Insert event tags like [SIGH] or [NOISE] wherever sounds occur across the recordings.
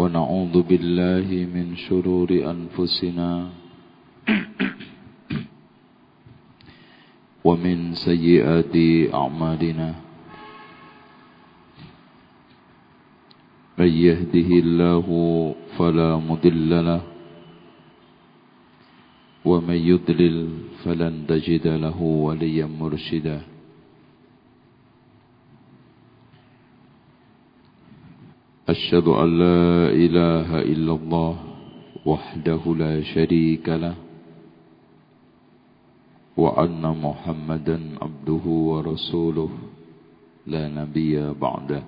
ونعوذ بالله من شرور أنفسنا ومن سيئات أعمالنا من يهده الله فلا مضل له ومن يضلل فلن تجد له وليا مرشدا أشهد أن لا إله إلا الله وحده لا شريك له وأن محمدا عبده ورسوله لا نبي بعده.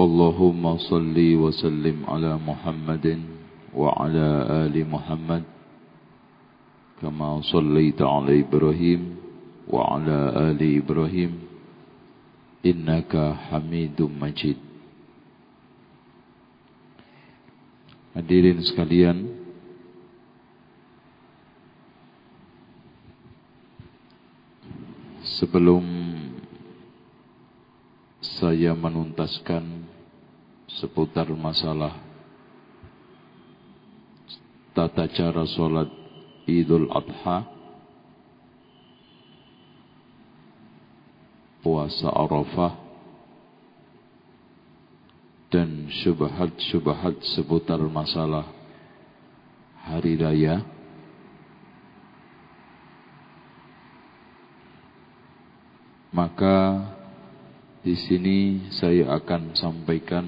اللهم صل وسلم على محمد وعلى آل محمد كما صليت على إبراهيم وعلى آل إبراهيم إنك حميد مجيد Hadirin sekalian Sebelum saya menuntaskan seputar masalah tata cara sholat Idul Adha puasa Arafah dan syubhat-syubhat seputar masalah hari raya. Maka di sini saya akan sampaikan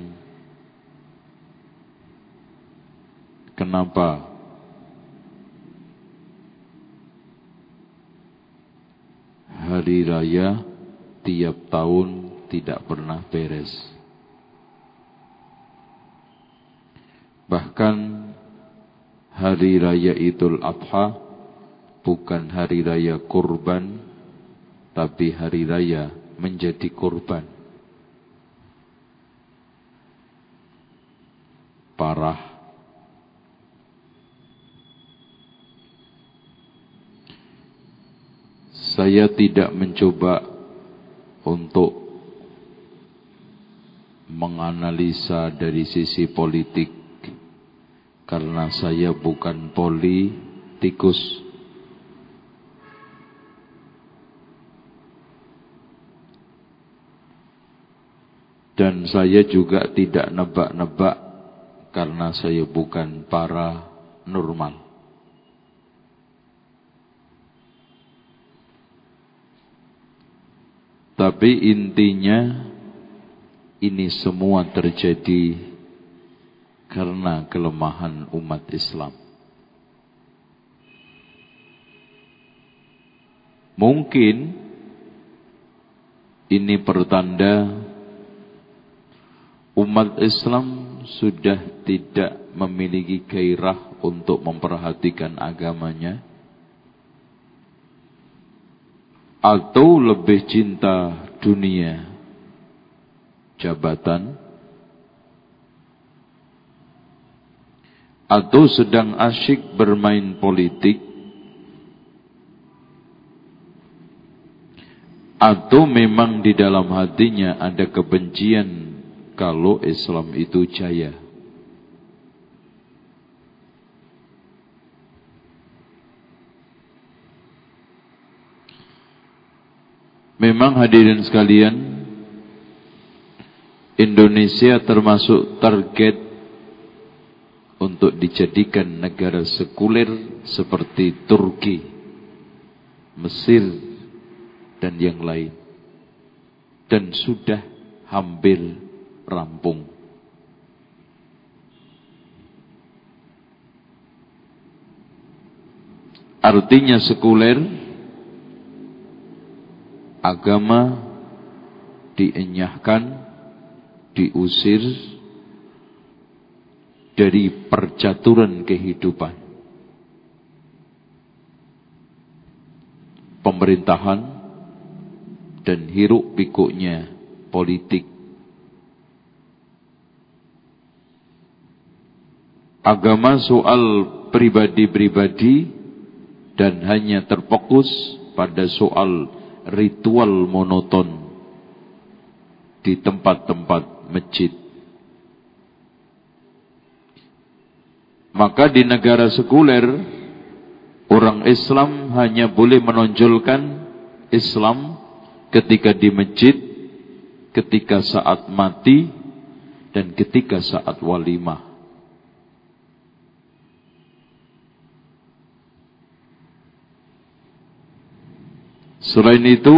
kenapa hari raya tiap tahun tidak pernah beres. Bahkan hari raya Idul Adha bukan hari raya kurban, tapi hari raya menjadi kurban. Parah. Saya tidak mencoba untuk menganalisa dari sisi politik karena saya bukan politikus. Dan saya juga tidak nebak-nebak karena saya bukan para normal. Tapi intinya ini semua terjadi karena kelemahan umat Islam. Mungkin ini pertanda umat Islam sudah tidak memiliki gairah untuk memperhatikan agamanya atau lebih cinta dunia, jabatan, atau sedang asyik bermain politik, atau memang di dalam hatinya ada kebencian kalau Islam itu jaya. Memang hadirin sekalian, Indonesia termasuk target untuk dijadikan negara sekuler seperti Turki, Mesir, dan yang lain. Dan sudah hampir rampung. Artinya sekuler agama dienyahkan, diusir dari percaturan kehidupan. Pemerintahan dan hiruk pikuknya politik. Agama soal pribadi-pribadi dan hanya terfokus pada soal ritual monoton di tempat-tempat masjid. Maka di negara sekuler, orang Islam hanya boleh menonjolkan Islam ketika di masjid, ketika saat mati, dan ketika saat walimah. Selain itu,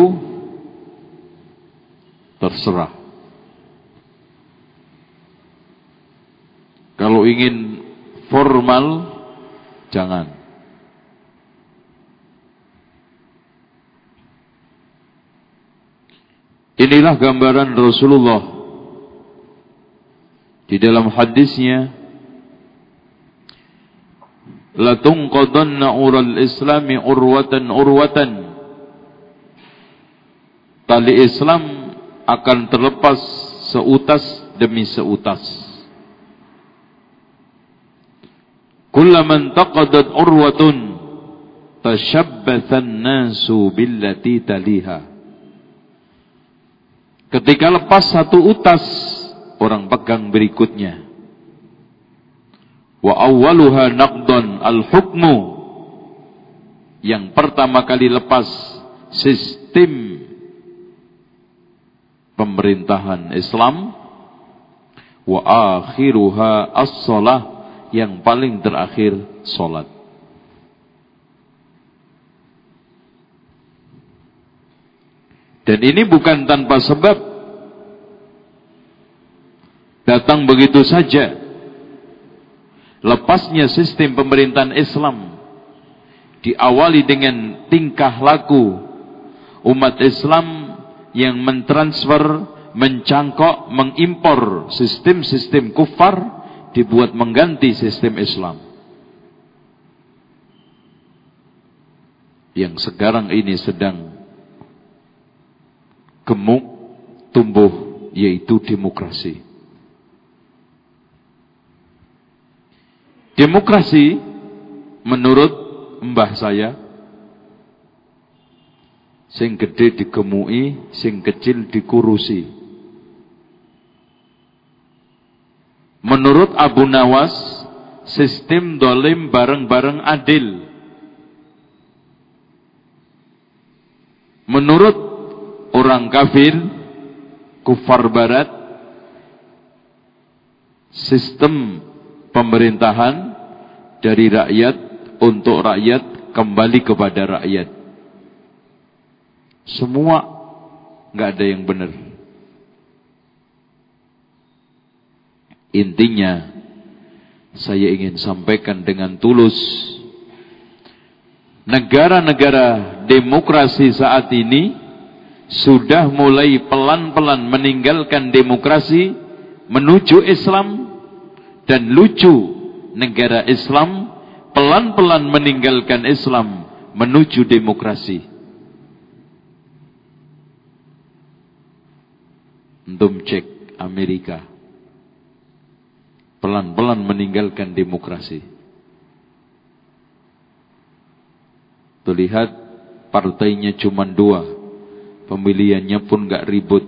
terserah. Kalau ingin formal, jangan. Inilah gambaran Rasulullah di dalam hadisnya la tunqadanna ural islami urwatan urwatan tali Islam akan terlepas seutas demi seutas kullaman taqadat urwatun tashabbathan nasu billati taliha Ketika lepas satu utas, orang pegang berikutnya. Wa awwaluha naqdan al-hukmu. Yang pertama kali lepas sistem pemerintahan Islam. Wa akhiruha as-salah. Yang paling terakhir solat. Dan ini bukan tanpa sebab. Datang begitu saja. Lepasnya sistem pemerintahan Islam. Diawali dengan tingkah laku umat Islam yang mentransfer, mencangkok, mengimpor sistem-sistem kufar dibuat mengganti sistem Islam. Yang sekarang ini sedang gemuk tumbuh yaitu demokrasi. Demokrasi menurut mbah saya sing gede digemui, sing kecil dikurusi. Menurut Abu Nawas, sistem dolim bareng-bareng adil. Menurut orang kafir, kufar barat, sistem pemerintahan dari rakyat untuk rakyat kembali kepada rakyat. Semua nggak ada yang benar. Intinya, saya ingin sampaikan dengan tulus, negara-negara demokrasi saat ini sudah mulai pelan-pelan meninggalkan demokrasi menuju Islam dan lucu negara Islam pelan-pelan meninggalkan Islam menuju demokrasi. Antum Amerika. Pelan-pelan meninggalkan demokrasi. Terlihat partainya cuma dua Pemilihannya pun gak ribut.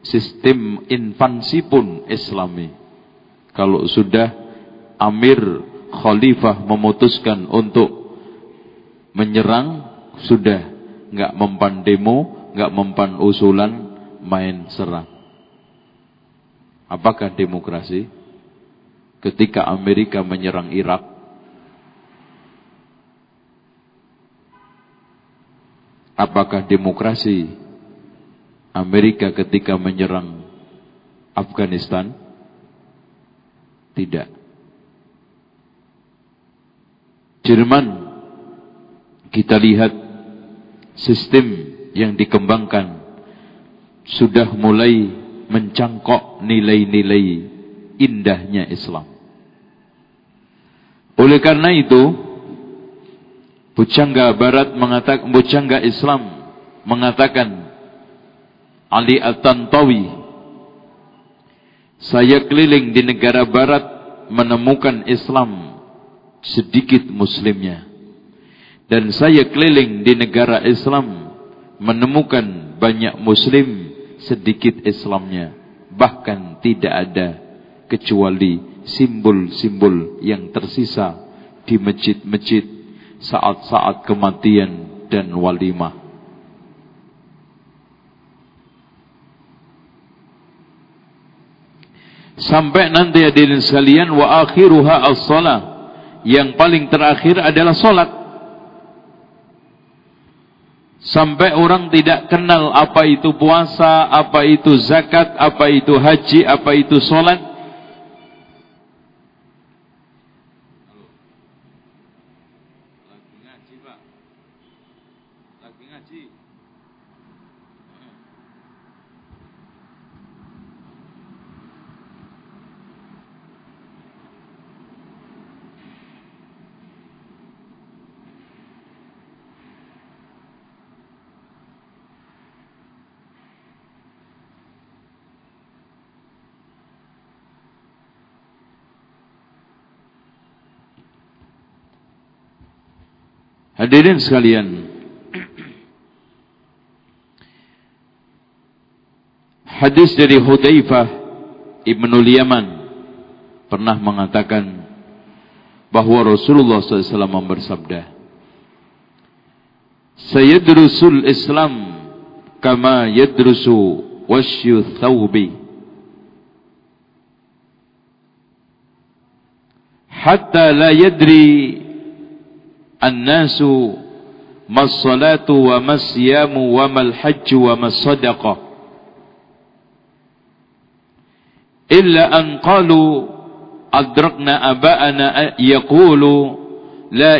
Sistem infansi pun islami. Kalau sudah Amir Khalifah memutuskan untuk menyerang, sudah nggak mempan demo, nggak mempan usulan, main serang. Apakah demokrasi? Ketika Amerika menyerang Irak, Apakah demokrasi Amerika ketika menyerang Afghanistan? Tidak. Jerman kita lihat sistem yang dikembangkan sudah mulai mencangkok nilai-nilai indahnya Islam. Oleh karena itu, Bujangga Barat mengatakan, Bujangga Islam mengatakan, Ali At-Tantawi, saya keliling di negara Barat menemukan Islam sedikit muslimnya. Dan saya keliling di negara Islam menemukan banyak muslim sedikit Islamnya. Bahkan tidak ada kecuali simbol-simbol yang tersisa di masjid-masjid saat-saat kematian dan walimah. Sampai nanti hadirin sekalian wa akhiruha as-salah. Yang paling terakhir adalah salat. Sampai orang tidak kenal apa itu puasa, apa itu zakat, apa itu haji, apa itu salat. Hadirin sekalian, hadis dari Hudzaifah Ibnu Yaman pernah mengatakan bahwa Rasulullah SAW bersabda, "Sayadrusul Islam kama yadrusu wasyu thawbi." Hatta la yadri An-nasu mas-salatu wa mas-siyamu wa mal-hajju wa mas-sadaqah. Illa an qalu adrakna aba'ana yaqulu la.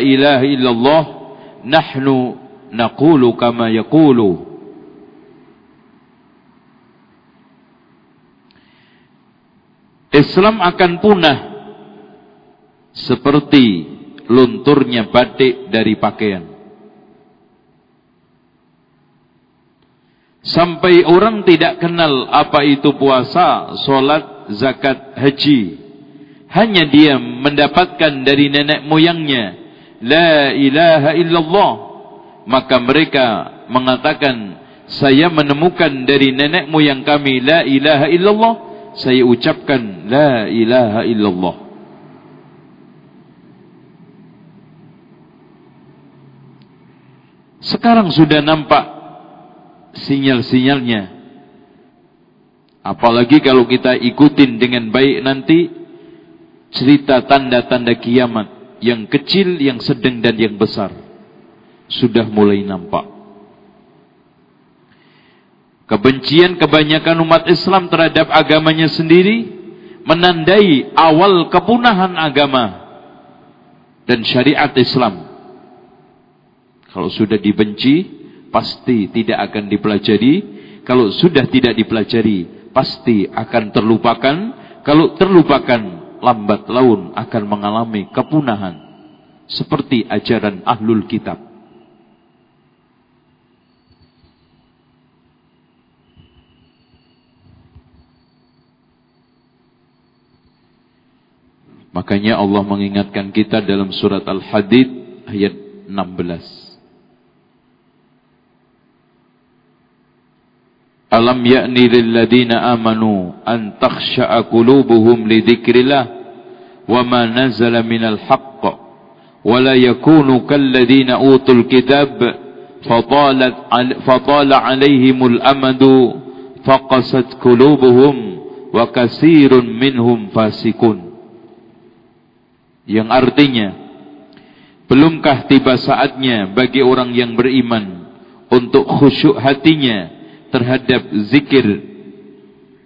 Islam akan punah seperti lunturnya batik dari pakaian. Sampai orang tidak kenal apa itu puasa, solat, zakat, haji. Hanya dia mendapatkan dari nenek moyangnya. La ilaha illallah. Maka mereka mengatakan, saya menemukan dari nenek moyang kami, La ilaha illallah. Saya ucapkan, La ilaha illallah. Sekarang sudah nampak sinyal-sinyalnya. Apalagi kalau kita ikutin dengan baik nanti cerita tanda-tanda kiamat yang kecil, yang sedang dan yang besar sudah mulai nampak. Kebencian kebanyakan umat Islam terhadap agamanya sendiri menandai awal kepunahan agama dan syariat Islam. Kalau sudah dibenci, pasti tidak akan dipelajari. Kalau sudah tidak dipelajari, pasti akan terlupakan. Kalau terlupakan, lambat laun akan mengalami kepunahan. Seperti ajaran ahlul kitab. Makanya Allah mengingatkan kita dalam surat Al-Hadid ayat 16. Alam ya'ni lilladina amanu an takhsha'a qulubuhum li dzikrillah wa ma nazala minal haqq wa la yakunu kalladina utul kitab fatalat fatala alaihimul amadu faqasat qulubuhum wa kasirun minhum fasikun. Yang artinya belumkah tiba saatnya bagi orang yang beriman untuk khusyuk hatinya terhadap zikir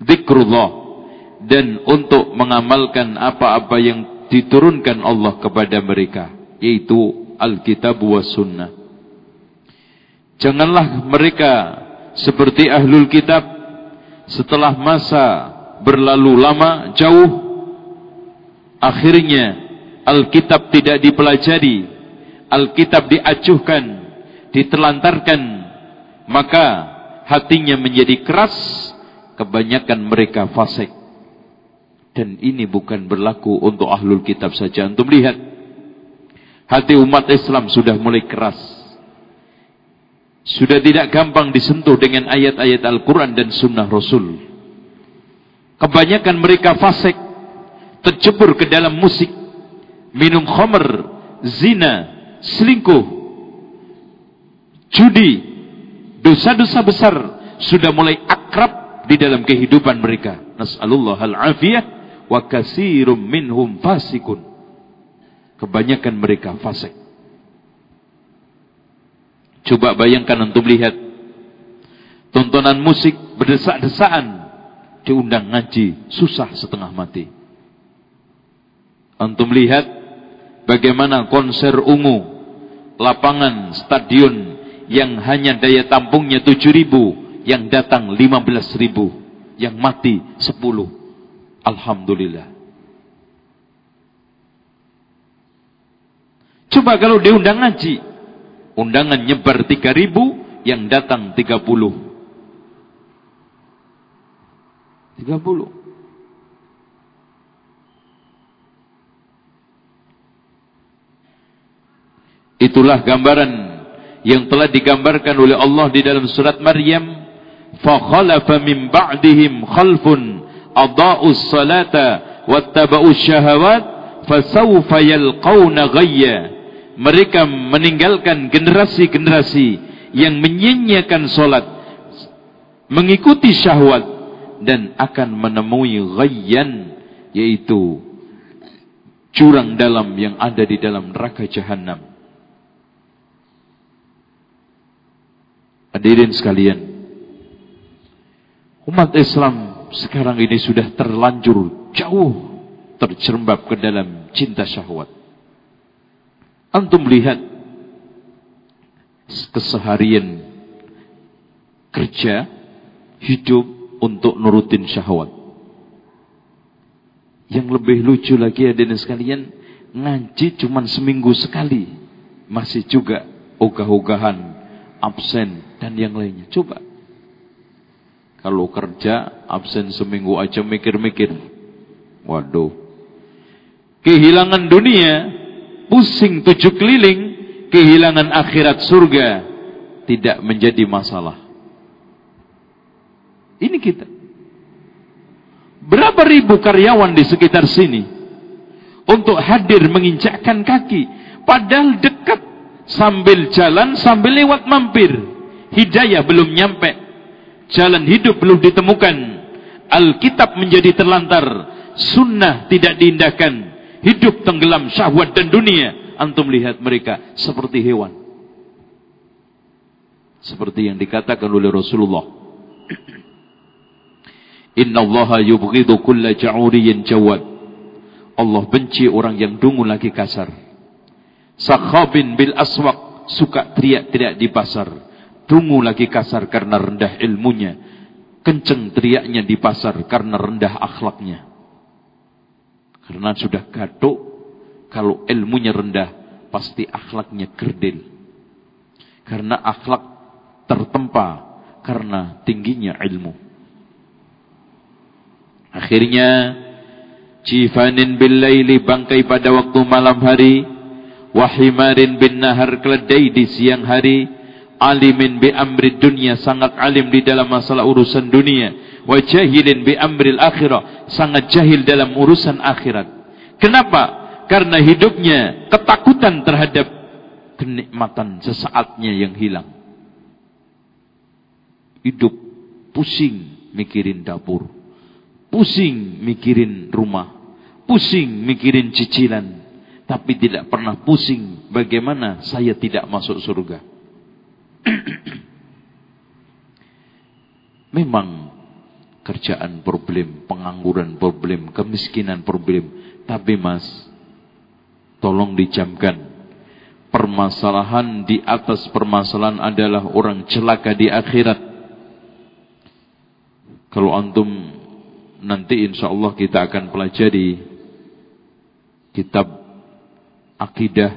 zikrullah dan untuk mengamalkan apa-apa yang diturunkan Allah kepada mereka yaitu Alkitab wa Sunnah. Janganlah mereka seperti ahlul kitab setelah masa berlalu lama jauh akhirnya Alkitab tidak dipelajari Alkitab diacuhkan ditelantarkan maka hatinya menjadi keras, kebanyakan mereka fasik. Dan ini bukan berlaku untuk ahlul kitab saja. Untuk melihat, hati umat Islam sudah mulai keras. Sudah tidak gampang disentuh dengan ayat-ayat Al-Quran dan Sunnah Rasul. Kebanyakan mereka fasik, tercebur ke dalam musik, minum khamr, zina, selingkuh, judi, dosa-dosa besar sudah mulai akrab di dalam kehidupan mereka. Nas'alullah al-afiyah wa kasirum minhum fasikun. Kebanyakan mereka fasik. Coba bayangkan untuk melihat tontonan musik berdesak-desaan diundang ngaji susah setengah mati. Untuk melihat bagaimana konser ungu lapangan stadion yang hanya daya tampungnya 7000 yang datang 15000 yang mati 10 Alhamdulillah Coba kalau diundang ngaji Undangan nyebar 3000, yang datang 30. 30. Itulah gambaran yang telah digambarkan oleh Allah di dalam surat Maryam fakhalafa min ba'dihim khalfun adaa'us salata wattaba'us syahawat fasawfa yalqauna ghayya. Mereka meninggalkan generasi-generasi yang menyanyiakan solat mengikuti syahwat dan akan menemui ghayyan yaitu curang dalam yang ada di dalam neraka jahanam. Hadirin sekalian, umat Islam sekarang ini sudah terlanjur jauh terjerembab ke dalam cinta syahwat. Antum lihat keseharian kerja, hidup untuk nurutin syahwat. Yang lebih lucu lagi ada sekalian, ngaji cuma seminggu sekali. Masih juga ogah-ogahan, absen, dan yang lainnya. Coba. Kalau kerja, absen seminggu aja mikir-mikir. Waduh. Kehilangan dunia, pusing tujuh keliling, kehilangan akhirat surga tidak menjadi masalah. Ini kita. Berapa ribu karyawan di sekitar sini untuk hadir menginjakkan kaki, padahal dekat sambil jalan sambil lewat mampir. Hidayah belum nyampe. Jalan hidup belum ditemukan. Alkitab menjadi terlantar. Sunnah tidak diindahkan hidup tenggelam syahwat dan dunia, antum lihat mereka seperti hewan. Seperti yang dikatakan oleh Rasulullah. [CLEARS THROAT] Inna Allah yubghidu kulla ja'uriyin jawad. Allah benci orang yang dungu lagi kasar. Sakhabin bil aswak suka teriak-teriak di pasar. Dungu lagi kasar karena rendah ilmunya. Kenceng teriaknya di pasar karena rendah akhlaknya. Karena sudah gaduh, kalau ilmunya rendah, pasti akhlaknya kerdil. Karena akhlak tertempa karena tingginya ilmu. Akhirnya, Jifanin bil laili bangkai pada waktu malam hari, wahimarin bin nahar keledai di siang hari, alimin bi amri dunia sangat alim di dalam masalah urusan dunia wa jahilin bi amril akhirah, sangat jahil dalam urusan akhirat. Kenapa? Karena hidupnya ketakutan terhadap kenikmatan sesaatnya yang hilang. Hidup pusing mikirin dapur, pusing mikirin rumah, pusing mikirin cicilan, tapi tidak pernah pusing bagaimana saya tidak masuk surga. [CLEARS THROAT] Memang kerjaan problem, pengangguran problem, kemiskinan problem. Tapi mas, tolong dijamkan. Permasalahan di atas permasalahan adalah orang celaka di akhirat. Kalau antum nanti insya Allah kita akan pelajari kitab akidah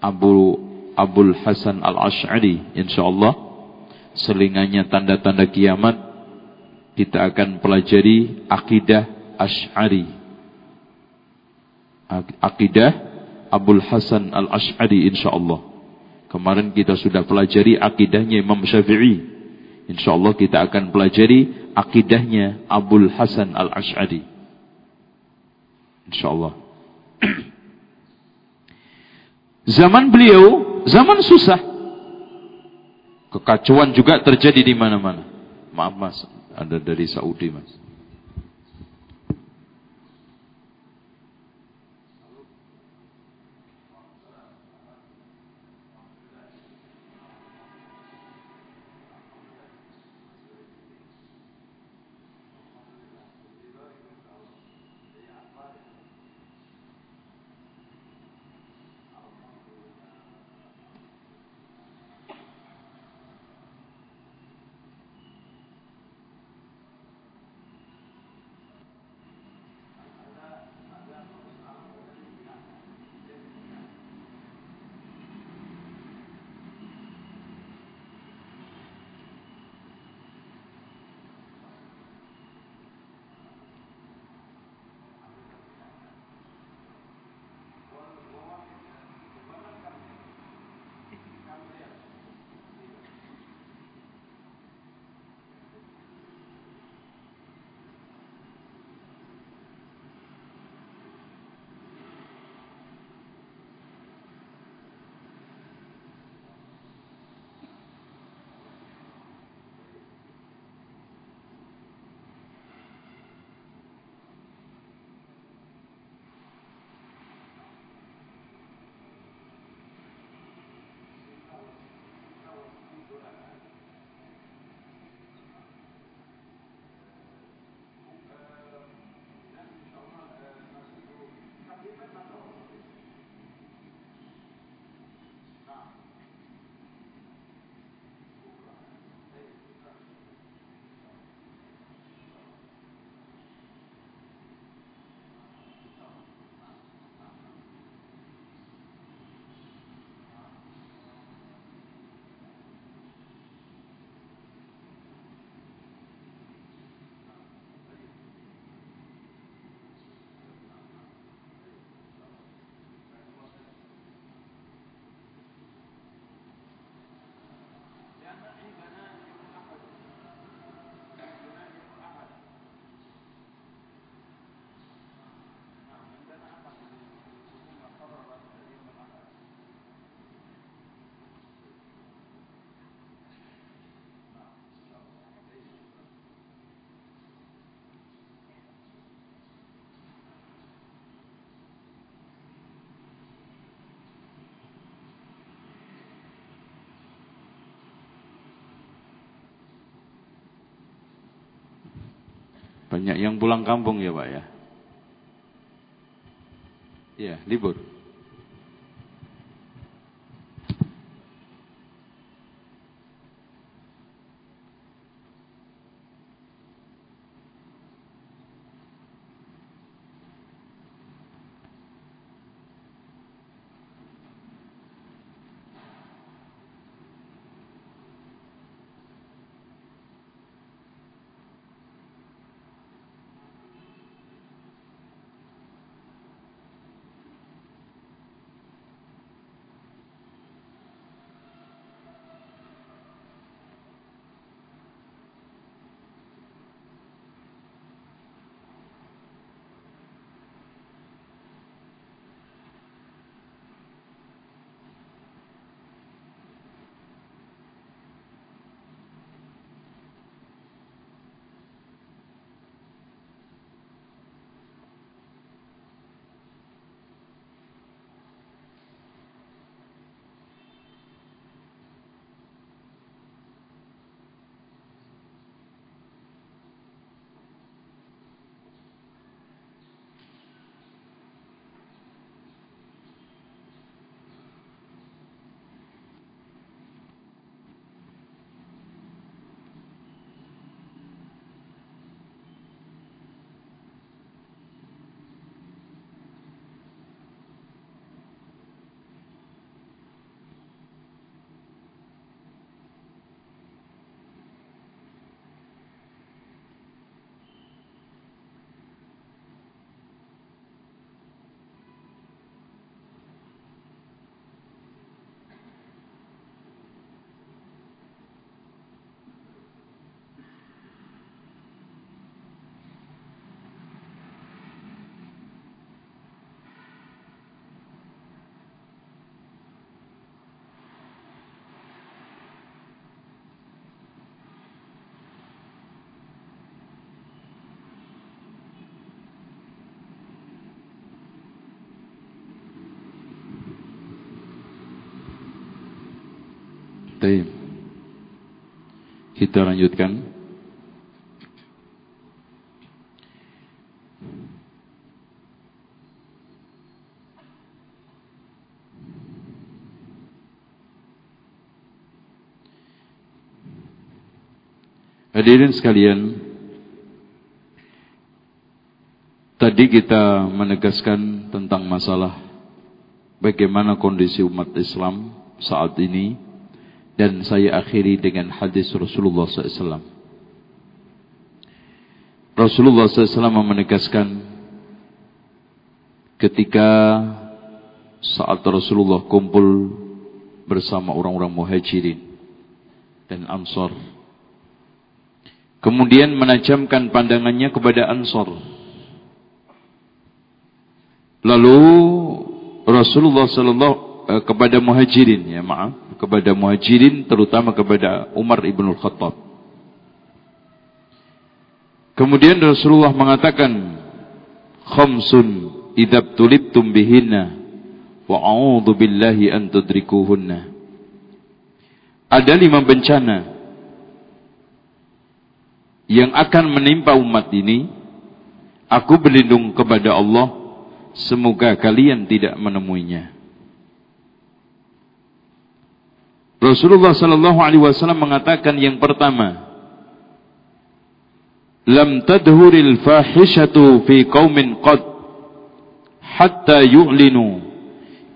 Abu Abul Hasan Al Ash'ari insya Allah selingannya tanda-tanda kiamat kita akan pelajari akidah Ash'ari. Akidah Abul Hasan Al-Ash'ari insyaallah. Kemarin kita sudah pelajari akidahnya Imam Syafi'i. Insyaallah kita akan pelajari akidahnya Abdul Hasan Al-Ash'ari. Insyaallah. [CLEARS THROAT] Zaman beliau, zaman susah. Kekacauan juga terjadi di mana-mana. Maaf mas, ada dari Saudi mas. Banyak yang pulang kampung ya Pak ya. Iya, libur. Baik. Kita lanjutkan. Hadirin sekalian, tadi kita menegaskan tentang masalah bagaimana kondisi umat Islam saat ini dan saya akhiri dengan hadis Rasulullah SAW. Rasulullah SAW menegaskan ketika saat Rasulullah kumpul bersama orang-orang muhajirin dan ansar Kemudian menajamkan pandangannya kepada Ansor. Lalu Rasulullah sallallahu kepada Muhajirin ya maaf, kepada Muhajirin terutama kepada Umar ibn Khattab. Kemudian Rasulullah mengatakan khamsun idab tulibtum bihinna wa a'udzu billahi an tudrikuhunna. Ada lima bencana yang akan menimpa umat ini, aku berlindung kepada Allah, semoga kalian tidak menemuinya. Rasulullah sallallahu alaihi wasallam mengatakan yang pertama, lam tadhuril fahishatu fi qaumin qad hatta yu'linu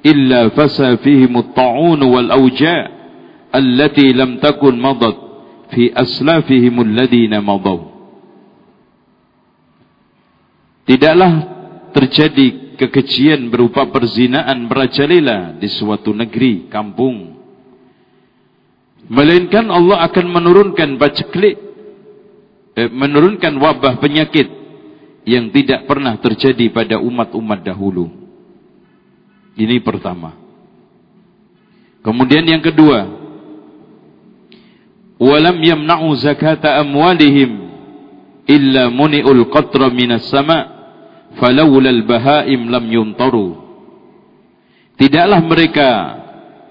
illa fasa fihim at-ta'un wal awja' allati lam takun madat fi aslafihim alladhina madaw Tidaklah terjadi kekejian berupa perzinaan merajalela di suatu negeri, kampung. Melainkan Allah akan menurunkan paceklik, eh, menurunkan wabah penyakit yang tidak pernah terjadi pada umat-umat dahulu. Ini pertama. Kemudian yang kedua, walam yamna'u zakata amwalihim illa muni'ul qatra minas sama' falawla al-bahaim lam yumtaru tidaklah mereka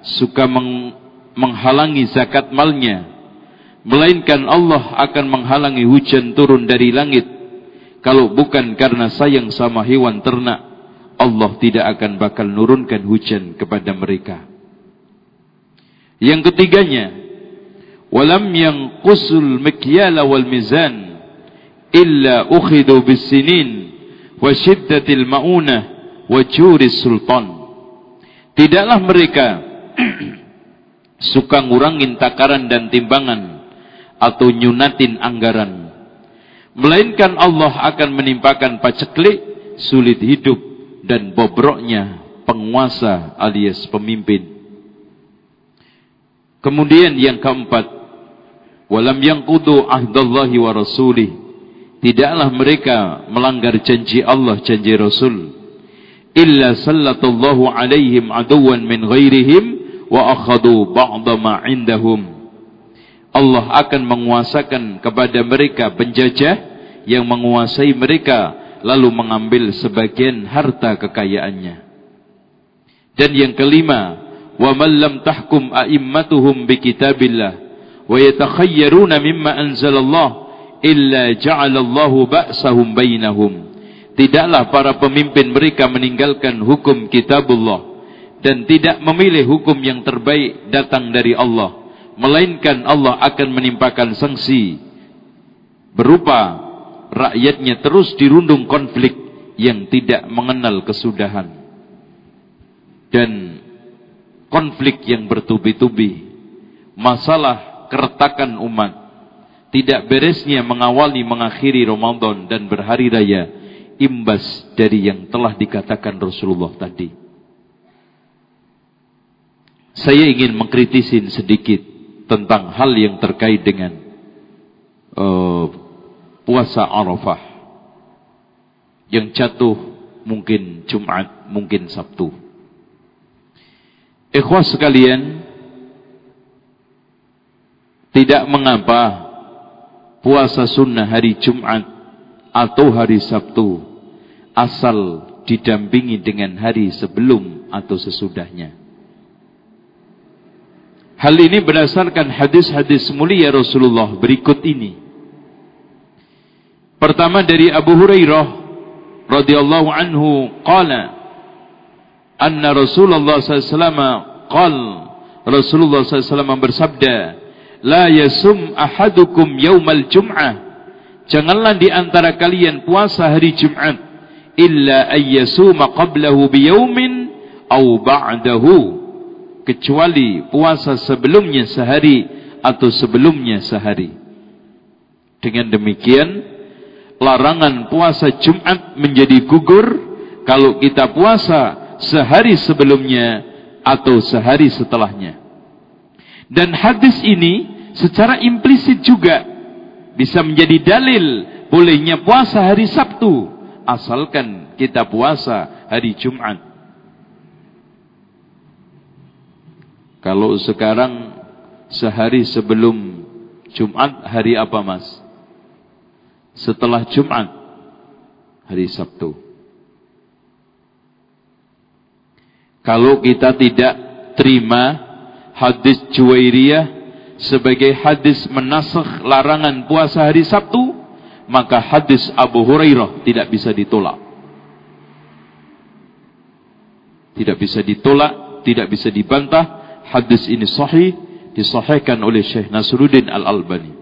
suka meng menghalangi zakat malnya melainkan Allah akan menghalangi hujan turun dari langit. Kalau bukan karena sayang sama hewan ternak Allah tidak akan bakal nurunkan hujan kepada mereka. Yang ketiganya walam yang kusul mikyala wal mizan illa ukhidu bisinin wa syiddatil ma'unah wa juris sultan. Tidaklah mereka [CLEARS THROAT] suka ngurangin takaran dan timbangan atau nyunatin anggaran. Melainkan Allah akan menimpakan paceklik sulit hidup dan bobroknya penguasa alias pemimpin. Kemudian yang keempat walam yanqudu ahdallahi wa rasulih. Tidaklah mereka melanggar janji Allah janji Rasul. Illa sallallahu alaihim aduwan min ghairihim wa akhadu ba'da ma indahum. Allah akan menguasakan kepada mereka penjajah yang menguasai mereka lalu mengambil sebagian harta kekayaannya. Dan yang kelima wa man lam tahkum a'immatuhum bi kitabillah wa yatakhayyaruna mimma anzalallah illa ja'alallahu ba'sahum bainahum. Tidaklah para pemimpin mereka meninggalkan hukum kitabullah dan tidak memilih hukum yang terbaik datang dari Allah melainkan Allah akan menimpakan sanksi berupa rakyatnya terus dirundung konflik yang tidak mengenal kesudahan dan konflik yang bertubi-tubi masalah keretakan umat. Tidak beresnya mengawali mengakhiri Ramadan dan berhari raya imbas dari yang telah dikatakan Rasulullah tadi. Saya ingin mengkritisin sedikit tentang hal yang terkait dengan uh, puasa Arafah yang jatuh mungkin Jumat, mungkin Sabtu. Ikhwas sekalian, tidak mengapa puasa sunnah hari Jumat atau hari Sabtu asal didampingi dengan hari sebelum atau sesudahnya. Hal ini berdasarkan hadis-hadis mulia Rasulullah berikut ini. Pertama dari Abu Hurairah radhiyallahu anhu qala anna Rasulullah sallallahu qal Rasulullah sallallahu bersabda la yasum ahadukum yaumal jum'ah janganlah di antara kalian puasa hari Jumat illa ayyasuma qablahu biyaumin aw ba'dahu kecuali puasa sebelumnya sehari atau sebelumnya sehari dengan demikian larangan puasa Jumat menjadi gugur kalau kita puasa sehari sebelumnya atau sehari setelahnya. Dan hadis ini secara implisit juga bisa menjadi dalil bolehnya puasa hari Sabtu asalkan kita puasa hari Jumat. Kalau sekarang sehari sebelum Jumat hari apa Mas? Setelah Jumat hari Sabtu. Kalau kita tidak terima hadis Juwairiyah sebagai hadis menasakh larangan puasa hari Sabtu, maka hadis Abu Hurairah tidak bisa ditolak. Tidak bisa ditolak, tidak bisa dibantah. Hadis ini sahih, disahihkan oleh Syekh Nasruddin Al-Albani.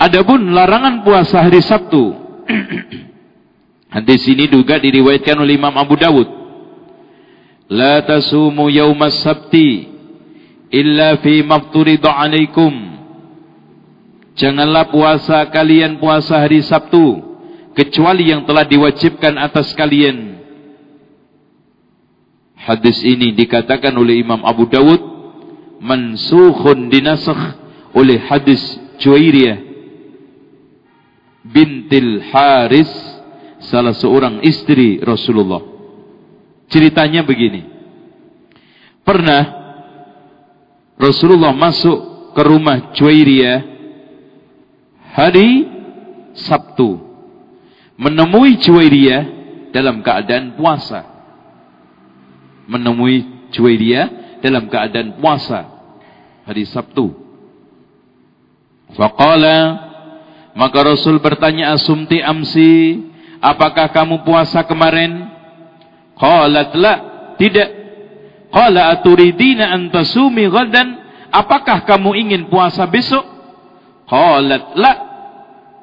Adapun larangan puasa hari Sabtu [CLEARS THROAT] Hadis ini juga diriwayatkan oleh Imam Abu Dawud. La tasumu yawmas sabti illa fi mafturida alaikum. Janganlah puasa kalian puasa hari Sabtu kecuali yang telah diwajibkan atas kalian. Hadis ini dikatakan oleh Imam Abu Dawud mansukhun dinasakh oleh hadis Juwairiyah bintil Haris salah seorang istri Rasulullah. Ceritanya begini. Pernah Rasulullah masuk ke rumah Juwairiyah hari Sabtu. Menemui Juwairiyah dalam keadaan puasa. Menemui Juwairiyah dalam keadaan puasa hari Sabtu. Faqala maka Rasul bertanya asumti amsi apakah kamu puasa kemarin? Qalat la, tidak. Qala aturidina an tasumi ghadan? Apakah kamu ingin puasa besok? Qalat la.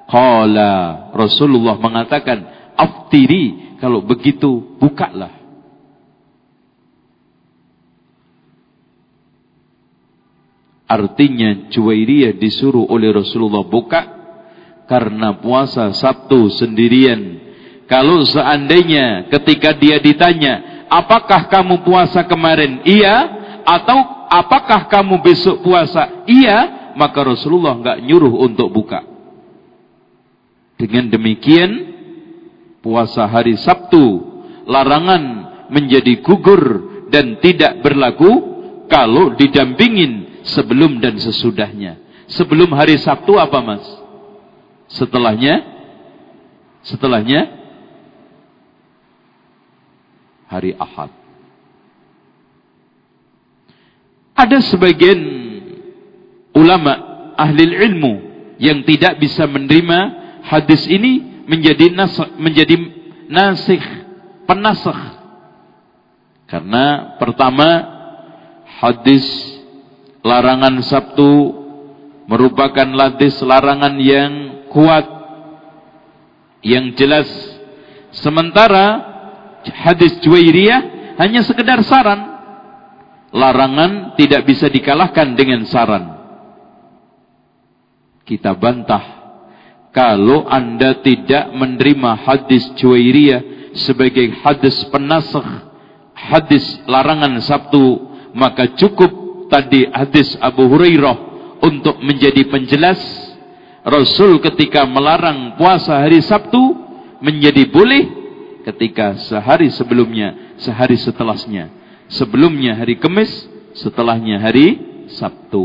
Qala Rasulullah mengatakan, aftiri kalau begitu bukalah. Artinya Juwairiyah disuruh oleh Rasulullah buka karena puasa Sabtu sendirian kalau seandainya ketika dia ditanya, apakah kamu puasa kemarin? Iya. Atau apakah kamu besok puasa? Iya. Maka Rasulullah enggak nyuruh untuk buka. Dengan demikian, puasa hari Sabtu, larangan menjadi gugur dan tidak berlaku kalau didampingin sebelum dan sesudahnya. Sebelum hari Sabtu apa mas? Setelahnya? Setelahnya? hari Ahad. Ada sebagian ulama ahli ilmu yang tidak bisa menerima hadis ini menjadi nas menjadi nasih penasakh. Karena pertama hadis larangan Sabtu merupakan hadis larangan yang kuat yang jelas sementara hadis Juwairiyah hanya sekedar saran. Larangan tidak bisa dikalahkan dengan saran. Kita bantah. Kalau anda tidak menerima hadis Juwairiyah sebagai hadis penasakh, hadis larangan Sabtu, maka cukup tadi hadis Abu Hurairah untuk menjadi penjelas Rasul ketika melarang puasa hari Sabtu menjadi boleh ketika sehari sebelumnya, sehari setelahnya. Sebelumnya hari Kamis, setelahnya hari Sabtu.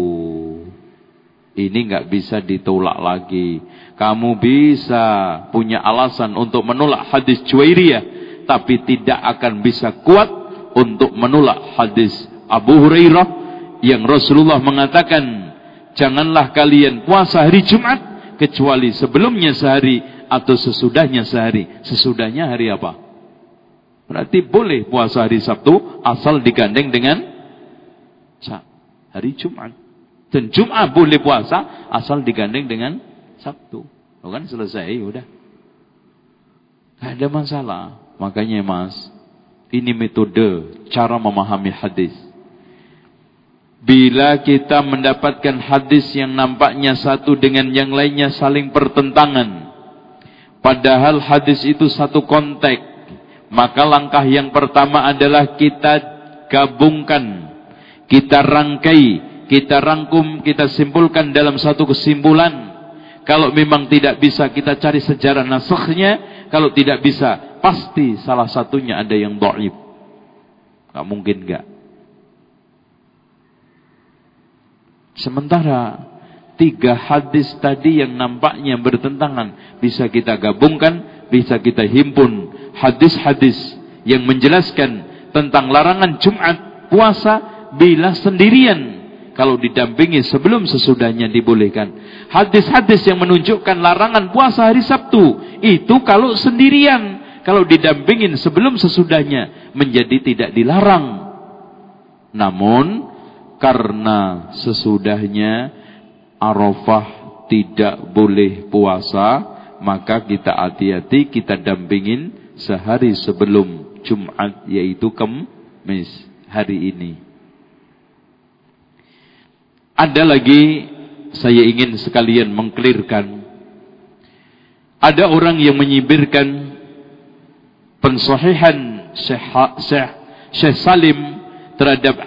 Ini nggak bisa ditolak lagi. Kamu bisa punya alasan untuk menolak hadis Juwairiyah, tapi tidak akan bisa kuat untuk menolak hadis Abu Hurairah yang Rasulullah mengatakan janganlah kalian puasa hari Jumat kecuali sebelumnya sehari atau sesudahnya sehari. Sesudahnya hari apa? Berarti boleh puasa hari Sabtu asal digandeng dengan hari Jumat. Dan Jumat boleh puasa asal digandeng dengan Sabtu. Oh kan selesai, udah. Gak ada masalah. Makanya mas, ini metode cara memahami hadis. Bila kita mendapatkan hadis yang nampaknya satu dengan yang lainnya saling pertentangan. Padahal hadis itu satu konteks. Maka langkah yang pertama adalah kita gabungkan. Kita rangkai. Kita rangkum. Kita simpulkan dalam satu kesimpulan. Kalau memang tidak bisa kita cari sejarah nasakhnya. Kalau tidak bisa. Pasti salah satunya ada yang do'ib. Gak mungkin gak. Sementara tiga hadis tadi yang nampaknya bertentangan bisa kita gabungkan, bisa kita himpun hadis-hadis yang menjelaskan tentang larangan Jumat puasa bila sendirian kalau didampingi sebelum sesudahnya dibolehkan. Hadis-hadis yang menunjukkan larangan puasa hari Sabtu itu kalau sendirian, kalau didampingin sebelum sesudahnya menjadi tidak dilarang. Namun karena sesudahnya Arafah tidak boleh puasa, maka kita hati-hati kita dampingin sehari sebelum Jumat yaitu Kamis hari ini. Ada lagi saya ingin sekalian mengklirkan. Ada orang yang menyibirkan Syekh, Syekh Salim terhadap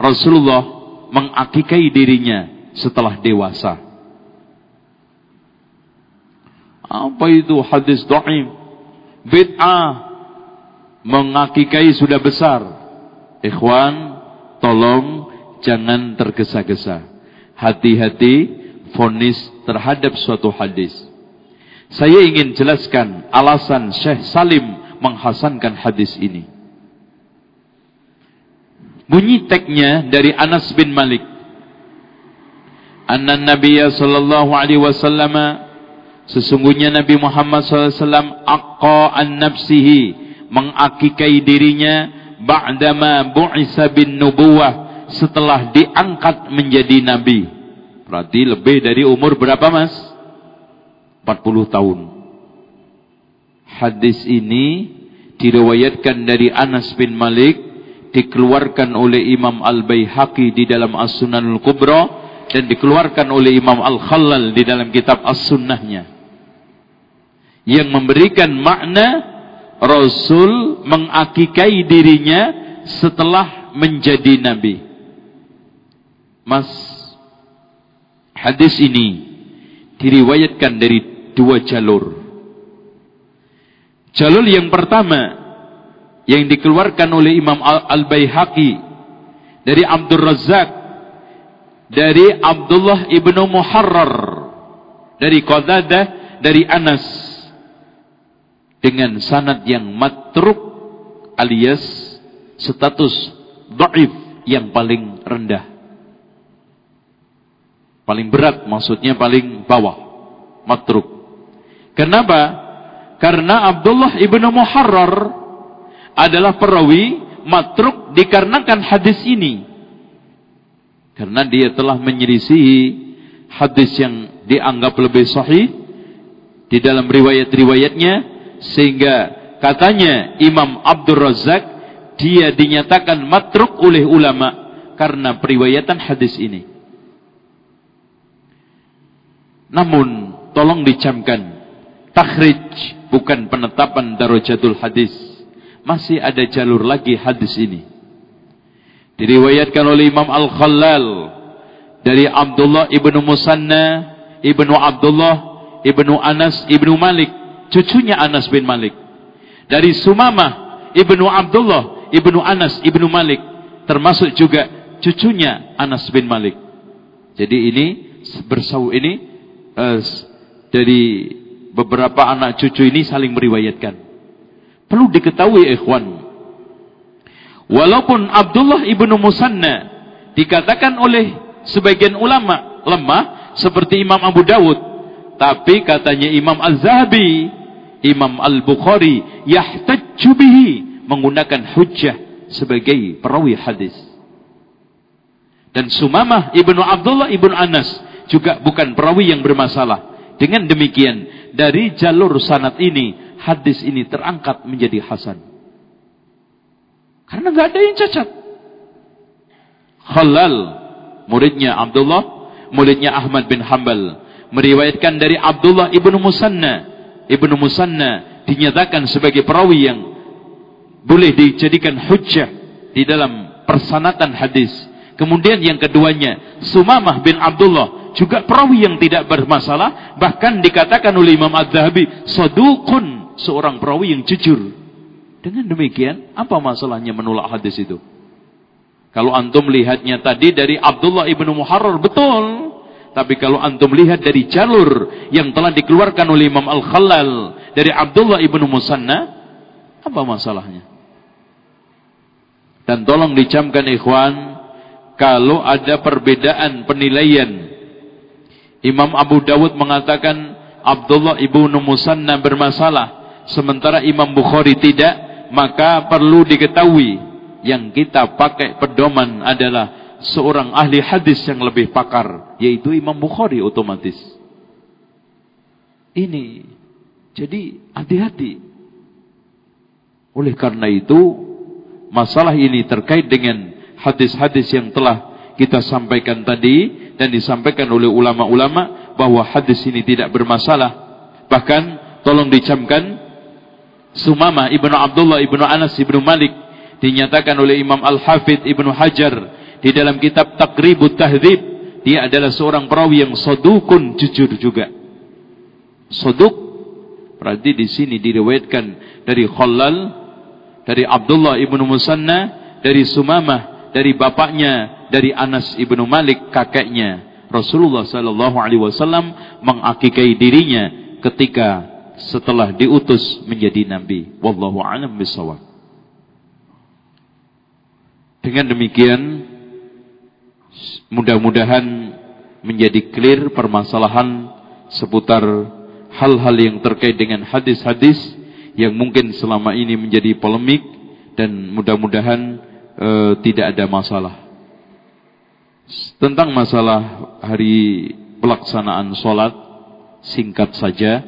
Rasulullah mengakikai dirinya setelah dewasa. Apa itu hadis dhaif? Bid'ah mengakikai sudah besar. Ikhwan, tolong jangan tergesa-gesa. Hati-hati fonis terhadap suatu hadis. Saya ingin jelaskan alasan Syekh Salim menghasankan hadis ini. Bunyi teknya dari Anas bin Malik. Anna Nabiya sallallahu alaihi wasallam sesungguhnya Nabi Muhammad sallallahu alaihi wasallam an nafsihi mengakikai dirinya ba'dama bu'isa bin nubuwah setelah diangkat menjadi nabi. Berarti lebih dari umur berapa Mas? 40 tahun. Hadis ini diriwayatkan dari Anas bin Malik dikeluarkan oleh Imam Al-Baihaqi di dalam As-Sunanul Kubra dan dikeluarkan oleh Imam Al-Khallal di dalam kitab As-Sunnahnya yang memberikan makna Rasul mengakikai dirinya setelah menjadi nabi. Mas, hadis ini diriwayatkan dari dua jalur. Jalur yang pertama yang dikeluarkan oleh Imam Al-Baihaqi dari Abdul Razak dari Abdullah ibnu Muharrar dari Qadadah dari Anas dengan sanad yang matruk alias status dhaif yang paling rendah. Paling berat maksudnya paling bawah matruk. Kenapa? Karena Abdullah ibnu Muharrar adalah perawi matruk dikarenakan hadis ini. Karena dia telah menyelisihi hadis yang dianggap lebih sahih di dalam riwayat-riwayatnya sehingga katanya Imam Abdul Razak dia dinyatakan matruk oleh ulama karena periwayatan hadis ini. Namun tolong dicamkan takhrij bukan penetapan darajatul hadis masih ada jalur lagi hadis ini. Diriwayatkan oleh Imam Al-Khallal dari Abdullah ibnu Musanna ibnu Abdullah ibnu Anas ibnu Malik, cucunya Anas bin Malik. Dari Sumamah ibnu Abdullah ibnu Anas ibnu Malik, termasuk juga cucunya Anas bin Malik. Jadi ini bersau ini uh, dari beberapa anak cucu ini saling meriwayatkan. Perlu diketahui ikhwan. Walaupun Abdullah ibnu Musanna dikatakan oleh sebagian ulama lemah seperti Imam Abu Dawud, tapi katanya Imam Az-Zahabi, Imam Al-Bukhari yahtajju bihi menggunakan hujjah sebagai perawi hadis. Dan Sumamah ibnu Abdullah ibnu Anas juga bukan perawi yang bermasalah. Dengan demikian, dari jalur sanat ini, hadis ini terangkat menjadi hasan. Karena nggak ada yang cacat. Khalal, muridnya Abdullah, muridnya Ahmad bin Hambal, meriwayatkan dari Abdullah ibnu Musanna. Ibnu Musanna dinyatakan sebagai perawi yang boleh dijadikan hujjah di dalam persanatan hadis. Kemudian yang keduanya, Sumamah bin Abdullah, juga perawi yang tidak bermasalah, bahkan dikatakan oleh Imam Az-Zahabi, seorang perawi yang jujur. Dengan demikian, apa masalahnya menolak hadis itu? Kalau antum lihatnya tadi dari Abdullah ibnu Muharrar, betul. Tapi kalau antum lihat dari jalur yang telah dikeluarkan oleh Imam Al-Khalal dari Abdullah ibnu Musanna, apa masalahnya? Dan tolong dicamkan ikhwan, kalau ada perbedaan penilaian, Imam Abu Dawud mengatakan Abdullah ibnu Musanna bermasalah, sementara Imam Bukhari tidak, maka perlu diketahui yang kita pakai pedoman adalah seorang ahli hadis yang lebih pakar yaitu Imam Bukhari otomatis. Ini jadi hati-hati. Oleh karena itu masalah ini terkait dengan hadis-hadis yang telah kita sampaikan tadi dan disampaikan oleh ulama-ulama bahwa hadis ini tidak bermasalah. Bahkan tolong dicamkan Sumama ibnu Abdullah ibnu Anas ibnu Malik dinyatakan oleh Imam Al-Hafidh ibnu Hajar di dalam kitab Taqribut Tahdzib dia adalah seorang perawi yang sodukun jujur juga. Soduk berarti di sini diriwayatkan dari Khalal, dari Abdullah ibnu Musanna, dari Sumamah, dari bapaknya, dari Anas ibnu Malik kakeknya. Rasulullah sallallahu alaihi wasallam mengakikai dirinya ketika setelah diutus menjadi nabi. Wallahu a'lam bishawab. Dengan demikian mudah-mudahan menjadi clear permasalahan seputar hal-hal yang terkait dengan hadis-hadis yang mungkin selama ini menjadi polemik dan mudah-mudahan e, tidak ada masalah. Tentang masalah hari pelaksanaan sholat singkat saja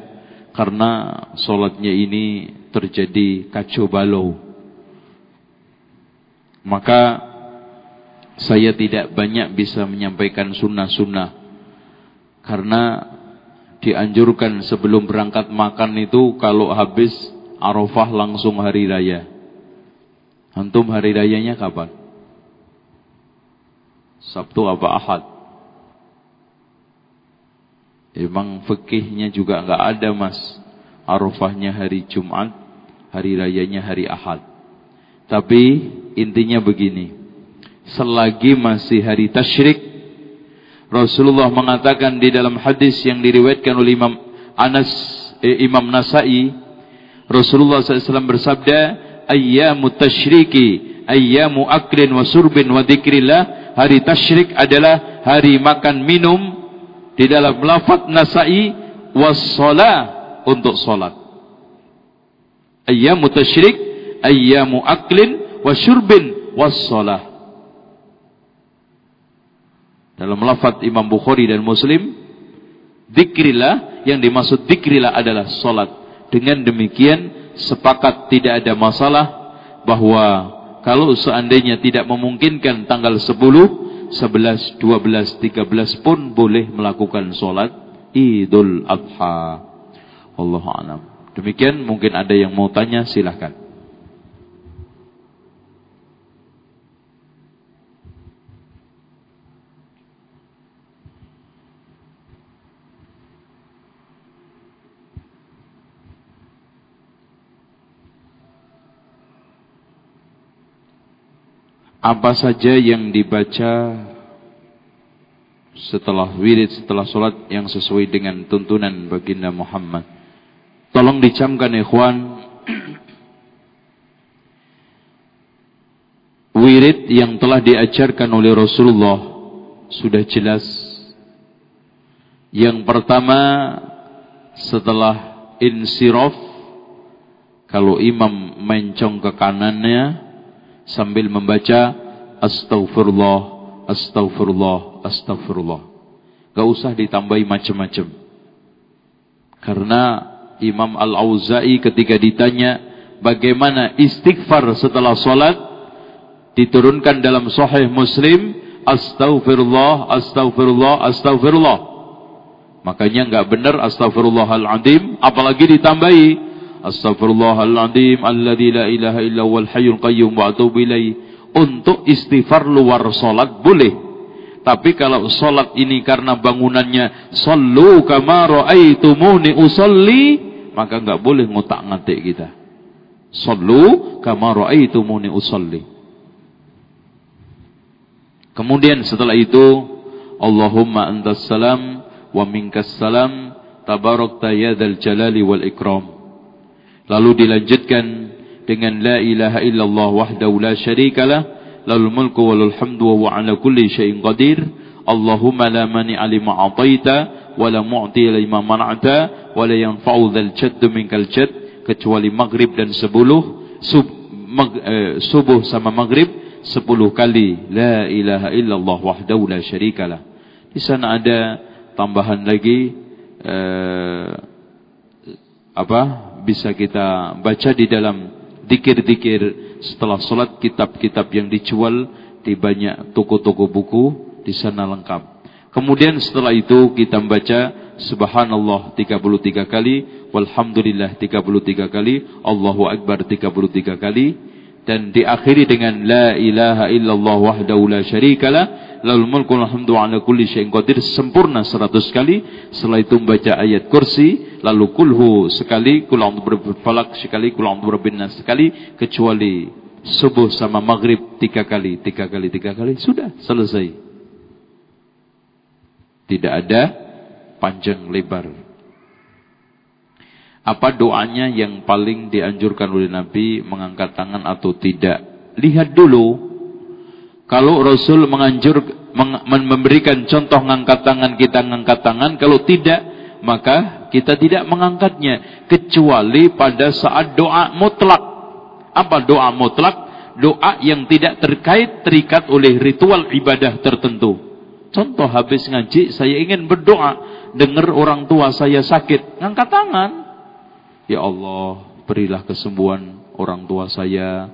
karena sholatnya ini terjadi kacau balau. Maka saya tidak banyak bisa menyampaikan sunnah-sunnah. Karena dianjurkan sebelum berangkat makan itu kalau habis Arafah langsung hari raya. Antum hari rayanya kapan? Sabtu apa Ahad? Emang fikihnya juga enggak ada mas. Arafahnya hari Jumat, hari rayanya hari Ahad. Tapi intinya begini. Selagi masih hari tasyrik, Rasulullah mengatakan di dalam hadis yang diriwayatkan oleh Imam Anas, eh, Imam Nasai, Rasulullah SAW bersabda, Ayyamu tasyriki, ayyamu aklin wa surbin wa dikrillah. Hari tasyrik adalah hari makan minum, di dalam lafaz Nasai wassalah untuk salat. Ayyamu tasyrik, ayyamu aklin wasyurbin wassalah. Dalam lafaz Imam Bukhari dan Muslim, zikrillah yang dimaksud zikrillah adalah salat. Dengan demikian sepakat tidak ada masalah bahwa kalau seandainya tidak memungkinkan tanggal 10 11, 12, 13 pun boleh melakukan solat Idul Adha. Allah alam. Demikian mungkin ada yang mau tanya silahkan. Apa saja yang dibaca setelah wirid, setelah solat yang sesuai dengan tuntunan baginda Muhammad. Tolong dicamkan ikhwan. wirid yang telah diajarkan oleh Rasulullah sudah jelas. Yang pertama setelah insiraf kalau imam mencong ke kanannya sambil membaca astaghfirullah astaghfirullah astaghfirullah. Gak usah ditambahi macam-macam. Karena Imam Al-Auza'i ketika ditanya bagaimana istighfar setelah solat diturunkan dalam Sahih Muslim astaghfirullah astaghfirullah astaghfirullah makanya enggak benar astaghfirullahaladzim apalagi ditambahi astaghfirullahaladzim alladzi la ilaha illa huwal hayyul qayyum wa atubu ilaih untuk istighfar luar solat boleh. Tapi kalau solat ini karena bangunannya sallu kama ra'aitumuni usolli maka enggak boleh ngotak-ngatik kita. Sallu kama ra'aitumuni usolli Kemudian setelah itu Allahumma antas salam wa minkas salam tabarakta ya dzal jalali wal ikram. Lalu dilanjutkan dengan la ilaha illallah wahdahu la syarikalah lahul mulku wa lahul hamdu wa huwa ala kulli syai'in qadir. Allahumma la mani alima ataita wa la mu'ti lima mana'ta wa la yanfa'u dzal jadd minkal jadd kecuali maghrib dan sebuluh sub, mag, eh, subuh sama maghrib sepuluh kali la ilaha illallah wahdahu la syarikalah. Di sana ada tambahan lagi eh, apa bisa kita baca di dalam dikir-dikir setelah solat kitab-kitab yang dijual di banyak toko-toko buku di sana lengkap. Kemudian setelah itu kita membaca subhanallah 33 kali, walhamdulillah 33 kali, Allahu akbar 33 kali dan diakhiri dengan la ilaha illallah wahdahu la syarikalah lalu mulku alhamdu ala kulli syai'in qadir. Sempurna 100 kali. Setelah itu membaca ayat kursi. Lalu kulhu sekali kul a'udzu falak sekali kul a'udzu birabbin sekali. Kecuali subuh sama maghrib tiga kali tiga kali tiga kali. Sudah selesai. Tidak ada panjang lebar. Apa doanya yang paling dianjurkan oleh Nabi? Mengangkat tangan atau tidak? Lihat dulu. Kalau Rasul menganjur memberikan contoh mengangkat tangan kita mengangkat tangan, kalau tidak maka kita tidak mengangkatnya kecuali pada saat doa mutlak. Apa doa mutlak? Doa yang tidak terkait terikat oleh ritual ibadah tertentu. Contoh habis ngaji saya ingin berdoa, dengar orang tua saya sakit, ngangkat tangan. Ya Allah, berilah kesembuhan orang tua saya,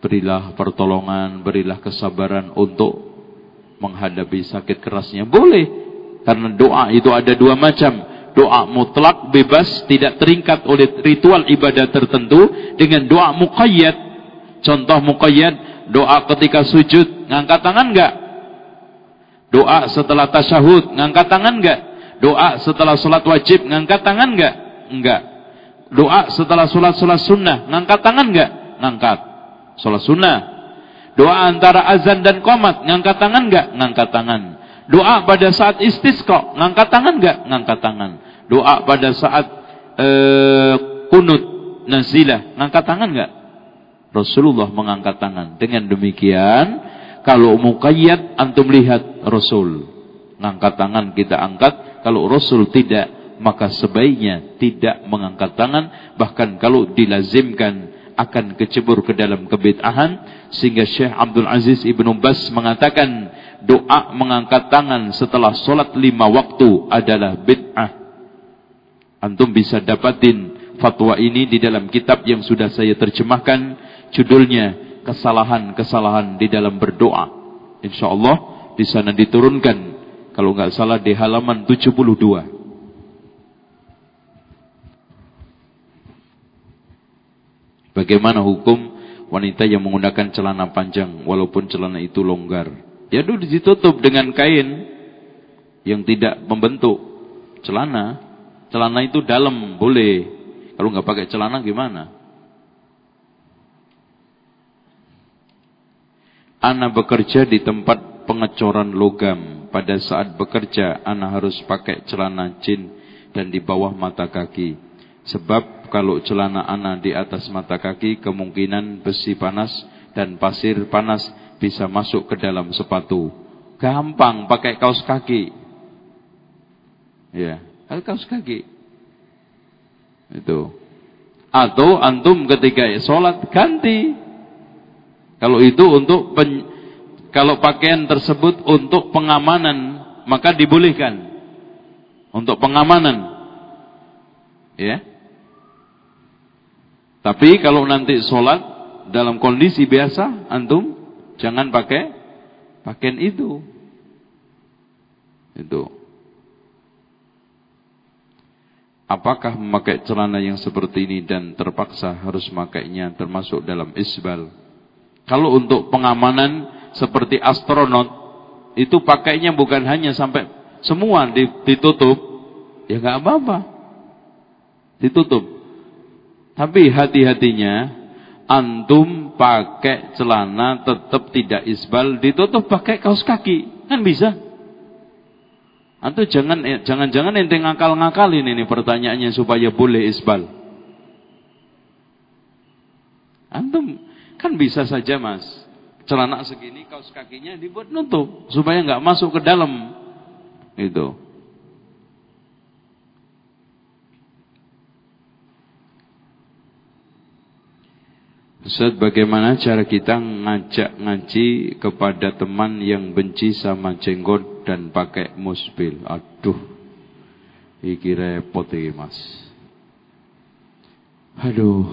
berilah pertolongan, berilah kesabaran untuk menghadapi sakit kerasnya. Boleh, karena doa itu ada dua macam. Doa mutlak, bebas, tidak terikat oleh ritual ibadah tertentu. Dengan doa muqayyad. Contoh muqayyad, doa ketika sujud, ngangkat tangan enggak? Doa setelah tasyahud, ngangkat tangan enggak? Doa setelah sholat wajib, ngangkat tangan enggak? Enggak. Doa setelah sholat-sholat sunnah. Ngangkat tangan enggak? Ngangkat. Sholat sunnah. Doa antara azan dan komat. Ngangkat tangan enggak? Ngangkat tangan. Doa pada saat istisqa. Ngangkat tangan enggak? Ngangkat tangan. Doa pada saat uh, kunut nazilah. Ngangkat tangan enggak? Rasulullah mengangkat tangan. Dengan demikian, kalau muqayyad antum lihat Rasul. Ngangkat tangan kita angkat. Kalau Rasul tidak, maka sebaiknya tidak mengangkat tangan bahkan kalau dilazimkan akan kecebur ke dalam kebid'ahan sehingga Syekh Abdul Aziz Ibnu Bas mengatakan doa mengangkat tangan setelah solat lima waktu adalah bid'ah. Antum bisa dapatin fatwa ini di dalam kitab yang sudah saya terjemahkan judulnya kesalahan-kesalahan di dalam berdoa. Insyaallah di sana diturunkan kalau nggak salah di halaman 72 Bagaimana hukum wanita yang menggunakan celana panjang walaupun celana itu longgar? Ya dulu ditutup dengan kain yang tidak membentuk celana. Celana itu dalam boleh. Kalau nggak pakai celana gimana? Ana bekerja di tempat pengecoran logam. Pada saat bekerja, Ana harus pakai celana jin dan di bawah mata kaki. Sebab kalau celana anak di atas mata kaki kemungkinan besi panas dan pasir panas bisa masuk ke dalam sepatu. Gampang pakai kaos kaki. Ya, kaos kaki. Itu. Atau antum ketika sholat ganti. Kalau itu untuk pen, kalau pakaian tersebut untuk pengamanan maka dibolehkan. Untuk pengamanan. Ya. Tapi kalau nanti sholat dalam kondisi biasa, antum jangan pakai pakaian itu. Itu. Apakah memakai celana yang seperti ini dan terpaksa harus makainya termasuk dalam isbal? Kalau untuk pengamanan seperti astronot, itu pakainya bukan hanya sampai semua ditutup, ya nggak apa-apa. Ditutup. Tapi hati-hatinya, antum pakai celana tetap tidak isbal, ditutup pakai kaos kaki, kan bisa. Antum jangan eh, jangan-jangan ente ngakal-ngakalin ini pertanyaannya supaya boleh isbal. Antum kan bisa saja mas, celana segini kaos kakinya dibuat nutup supaya nggak masuk ke dalam itu. Ustaz bagaimana cara kita ngajak ngaji kepada teman yang benci sama jenggot dan pakai musbil? Aduh Iki repot ini mas. Aduh.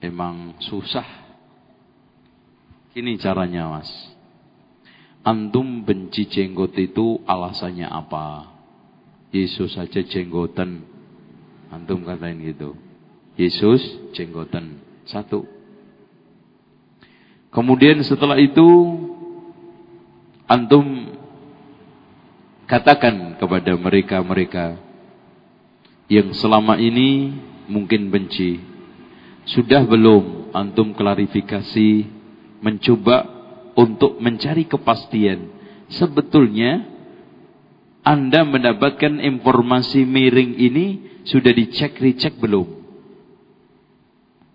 Emang susah. Ini caranya mas. Antum benci jenggot itu alasannya apa? Yesus saja jenggotan. Antum katain gitu Yesus jenggotan. Satu. Kemudian setelah itu antum katakan kepada mereka-mereka yang selama ini mungkin benci. Sudah belum antum klarifikasi mencoba untuk mencari kepastian. Sebetulnya Anda mendapatkan informasi miring ini sudah dicek-recek belum?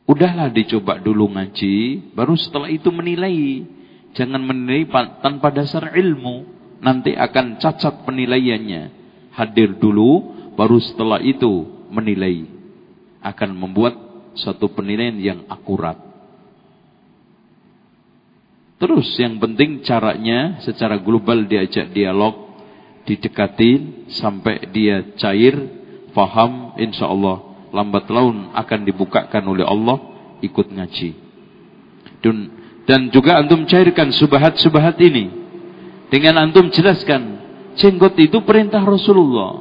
Udahlah dicoba dulu ngaji, baru setelah itu menilai. Jangan menilai tanpa dasar ilmu, nanti akan cacat penilaiannya. Hadir dulu, baru setelah itu menilai. Akan membuat suatu penilaian yang akurat. Terus yang penting caranya secara global diajak dialog, didekatin sampai dia cair, faham, insya Allah lambat laun akan dibukakan oleh Allah ikut ngaji. Dan, dan juga antum cairkan subahat-subahat ini. Dengan antum jelaskan, jenggot itu perintah Rasulullah.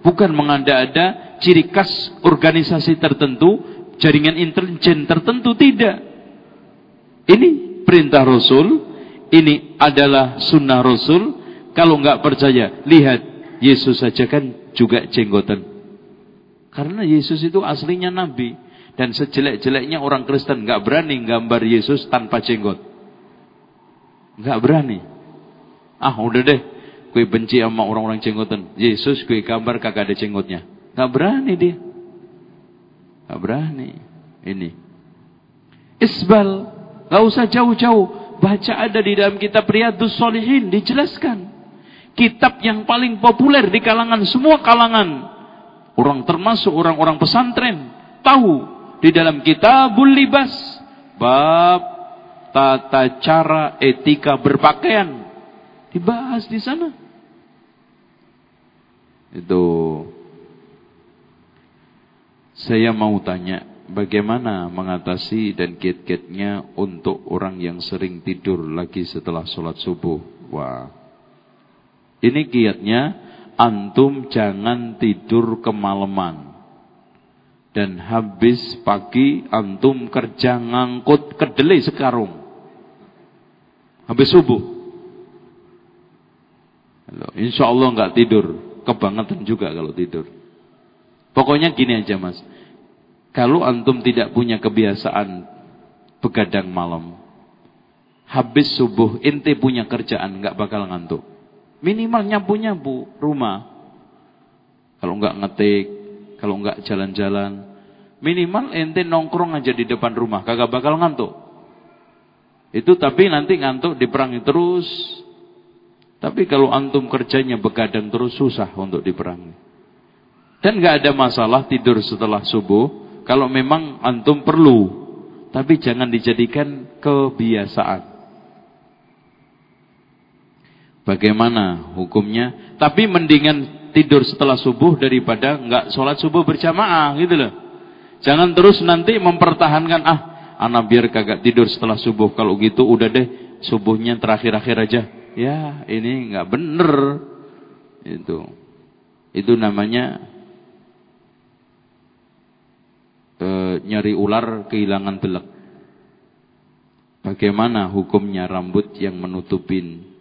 Bukan mengada-ada ciri khas organisasi tertentu, jaringan intelijen tertentu, tidak. Ini perintah Rasul, ini adalah sunnah Rasul. Kalau nggak percaya, lihat Yesus saja kan juga jenggotan. Karena Yesus itu aslinya nabi dan sejelek-jeleknya orang Kristen nggak berani gambar Yesus tanpa jenggot. nggak berani. Ah, udah deh. Kue benci sama orang-orang jenggotan. Yesus kue gambar kagak ada jenggotnya. nggak berani dia. nggak berani. Ini. Isbal. nggak usah jauh-jauh. Baca ada di dalam kitab Riyadus Solihin. Dijelaskan. Kitab yang paling populer di kalangan semua kalangan Orang termasuk orang-orang pesantren tahu di dalam kitabul libas bab tata cara etika berpakaian dibahas di sana. Itu saya mau tanya bagaimana mengatasi dan kiat-kiatnya untuk orang yang sering tidur lagi setelah sholat subuh. Wah, ini kiatnya antum jangan tidur kemalaman. Dan habis pagi antum kerja ngangkut kedelai sekarung. Habis subuh. Insya Allah nggak tidur. Kebangetan juga kalau tidur. Pokoknya gini aja mas. Kalau antum tidak punya kebiasaan begadang malam. Habis subuh inti punya kerjaan nggak bakal ngantuk. Minimal nyapu-nyapu rumah. Kalau enggak ngetik, kalau enggak jalan-jalan. Minimal ente nongkrong aja di depan rumah, kagak bakal ngantuk. Itu tapi nanti ngantuk diperangi terus. Tapi kalau antum kerjanya begadang terus susah untuk diperangi. Dan nggak ada masalah tidur setelah subuh kalau memang antum perlu. Tapi jangan dijadikan kebiasaan. Bagaimana hukumnya? Tapi mendingan tidur setelah subuh daripada nggak sholat subuh berjamaah gitu loh. Jangan terus nanti mempertahankan ah anak biar kagak tidur setelah subuh kalau gitu udah deh subuhnya terakhir-akhir aja. Ya ini nggak bener itu. Itu namanya e, nyari ular kehilangan belek. Bagaimana hukumnya rambut yang menutupin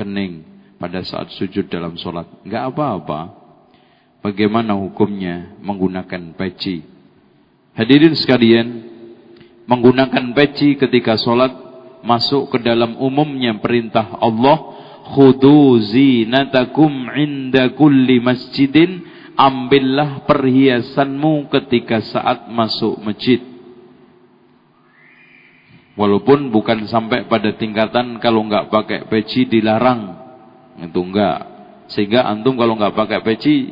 kening pada saat sujud dalam sholat? Enggak apa-apa. Bagaimana hukumnya menggunakan peci? Hadirin sekalian, menggunakan peci ketika sholat masuk ke dalam umumnya perintah Allah, khudu zinatakum inda kulli masjidin, ambillah perhiasanmu ketika saat masuk masjid. Walaupun bukan sampai pada tingkatan kalau nggak pakai peci dilarang, itu enggak. Sehingga antum kalau nggak pakai peci,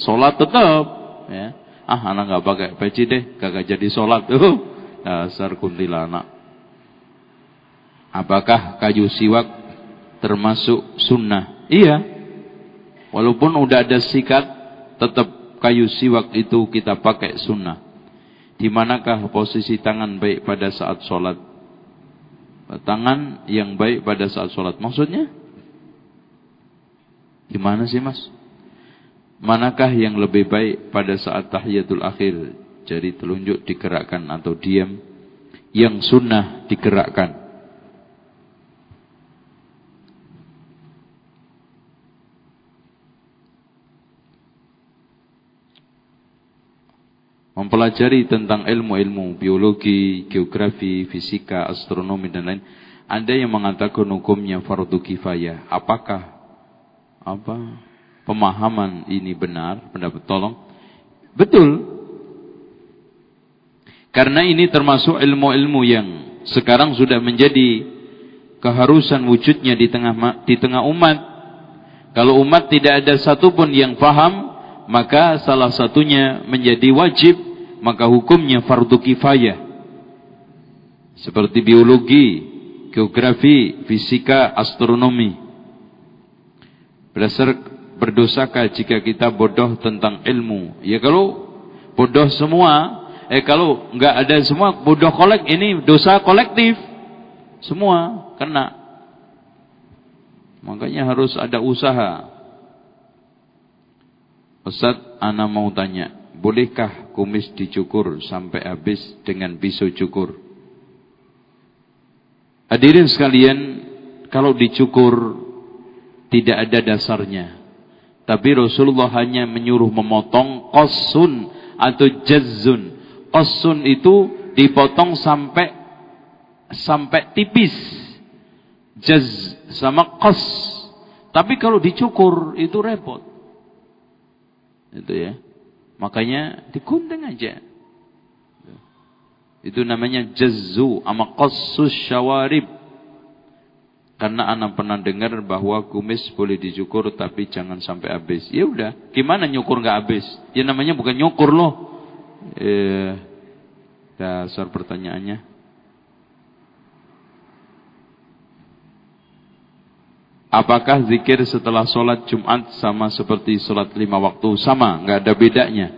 sholat tetap, ya ah anak nggak pakai peci deh, kagak jadi sholat tuh. [LAUGHS] Dasar kuntilanak. Apakah kayu siwak termasuk sunnah? Iya. Walaupun udah ada sikat, tetap kayu siwak itu kita pakai sunnah. Di manakah posisi tangan baik pada saat sholat? Tangan yang baik pada saat sholat. Maksudnya? Gimana sih mas? Manakah yang lebih baik pada saat tahiyatul akhir? Jadi telunjuk digerakkan atau diam. Yang sunnah digerakkan. Mempelajari tentang ilmu-ilmu biologi, geografi, fisika, astronomi dan lain. Ada yang mengatakan hukumnya fardu kifayah. Apakah apa pemahaman ini benar, pendapat tolong. Betul. Karena ini termasuk ilmu-ilmu yang sekarang sudah menjadi keharusan wujudnya di tengah di tengah umat. Kalau umat tidak ada satupun yang paham, maka salah satunya menjadi wajib, maka hukumnya fardu kifayah. Seperti biologi, geografi, fisika, astronomi. Berdasar berdosakah jika kita bodoh tentang ilmu? Ya kalau bodoh semua, eh kalau nggak ada semua bodoh kolek ini dosa kolektif. Semua kena. Makanya harus ada usaha. Ustaz, ana mau tanya, bolehkah kumis dicukur sampai habis dengan pisau cukur? Hadirin sekalian, kalau dicukur tidak ada dasarnya. Tapi Rasulullah hanya menyuruh memotong qasun atau jazzun. Qasun itu dipotong sampai sampai tipis. Jaz sama qas. Tapi kalau dicukur itu repot. Itu ya. Makanya dikunting aja. Itu namanya jazzu ama qassus syawarib. Karena anak pernah dengar bahwa kumis boleh dicukur tapi jangan sampai habis. Ya udah, gimana nyukur nggak habis? Ya namanya bukan nyukur loh. Eh, dasar pertanyaannya. Apakah zikir setelah sholat Jumat sama seperti sholat lima waktu? Sama, nggak ada bedanya.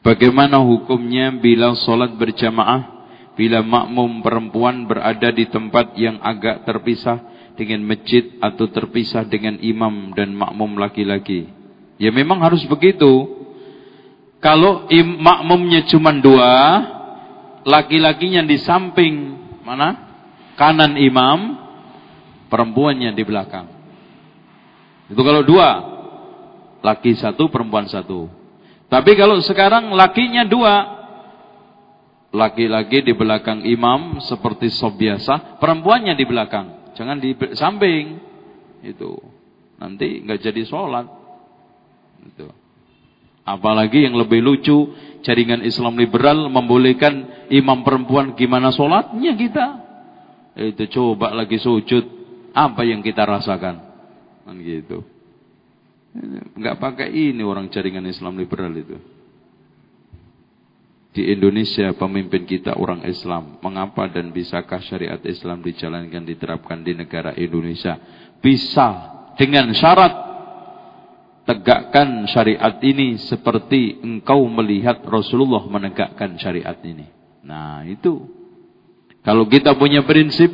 Bagaimana hukumnya bila sholat berjamaah bila makmum perempuan berada di tempat yang agak terpisah dengan masjid atau terpisah dengan imam dan makmum laki-laki. Ya memang harus begitu. Kalau im, makmumnya cuma dua, laki-lakinya di samping mana? Kanan imam, perempuannya di belakang. Itu kalau dua, laki satu, perempuan satu. Tapi kalau sekarang lakinya dua, laki-laki di belakang imam seperti sob biasa, perempuannya di belakang. Jangan di samping. Itu. Nanti nggak jadi sholat. Itu. Apalagi yang lebih lucu, jaringan Islam liberal membolehkan imam perempuan gimana sholatnya kita. Itu coba lagi sujud, apa yang kita rasakan? Kan gitu. Enggak pakai ini orang jaringan Islam liberal itu. Di Indonesia pemimpin kita orang Islam. Mengapa dan bisakah syariat Islam dijalankan diterapkan di negara Indonesia? Bisa dengan syarat tegakkan syariat ini seperti engkau melihat Rasulullah menegakkan syariat ini. Nah, itu. Kalau kita punya prinsip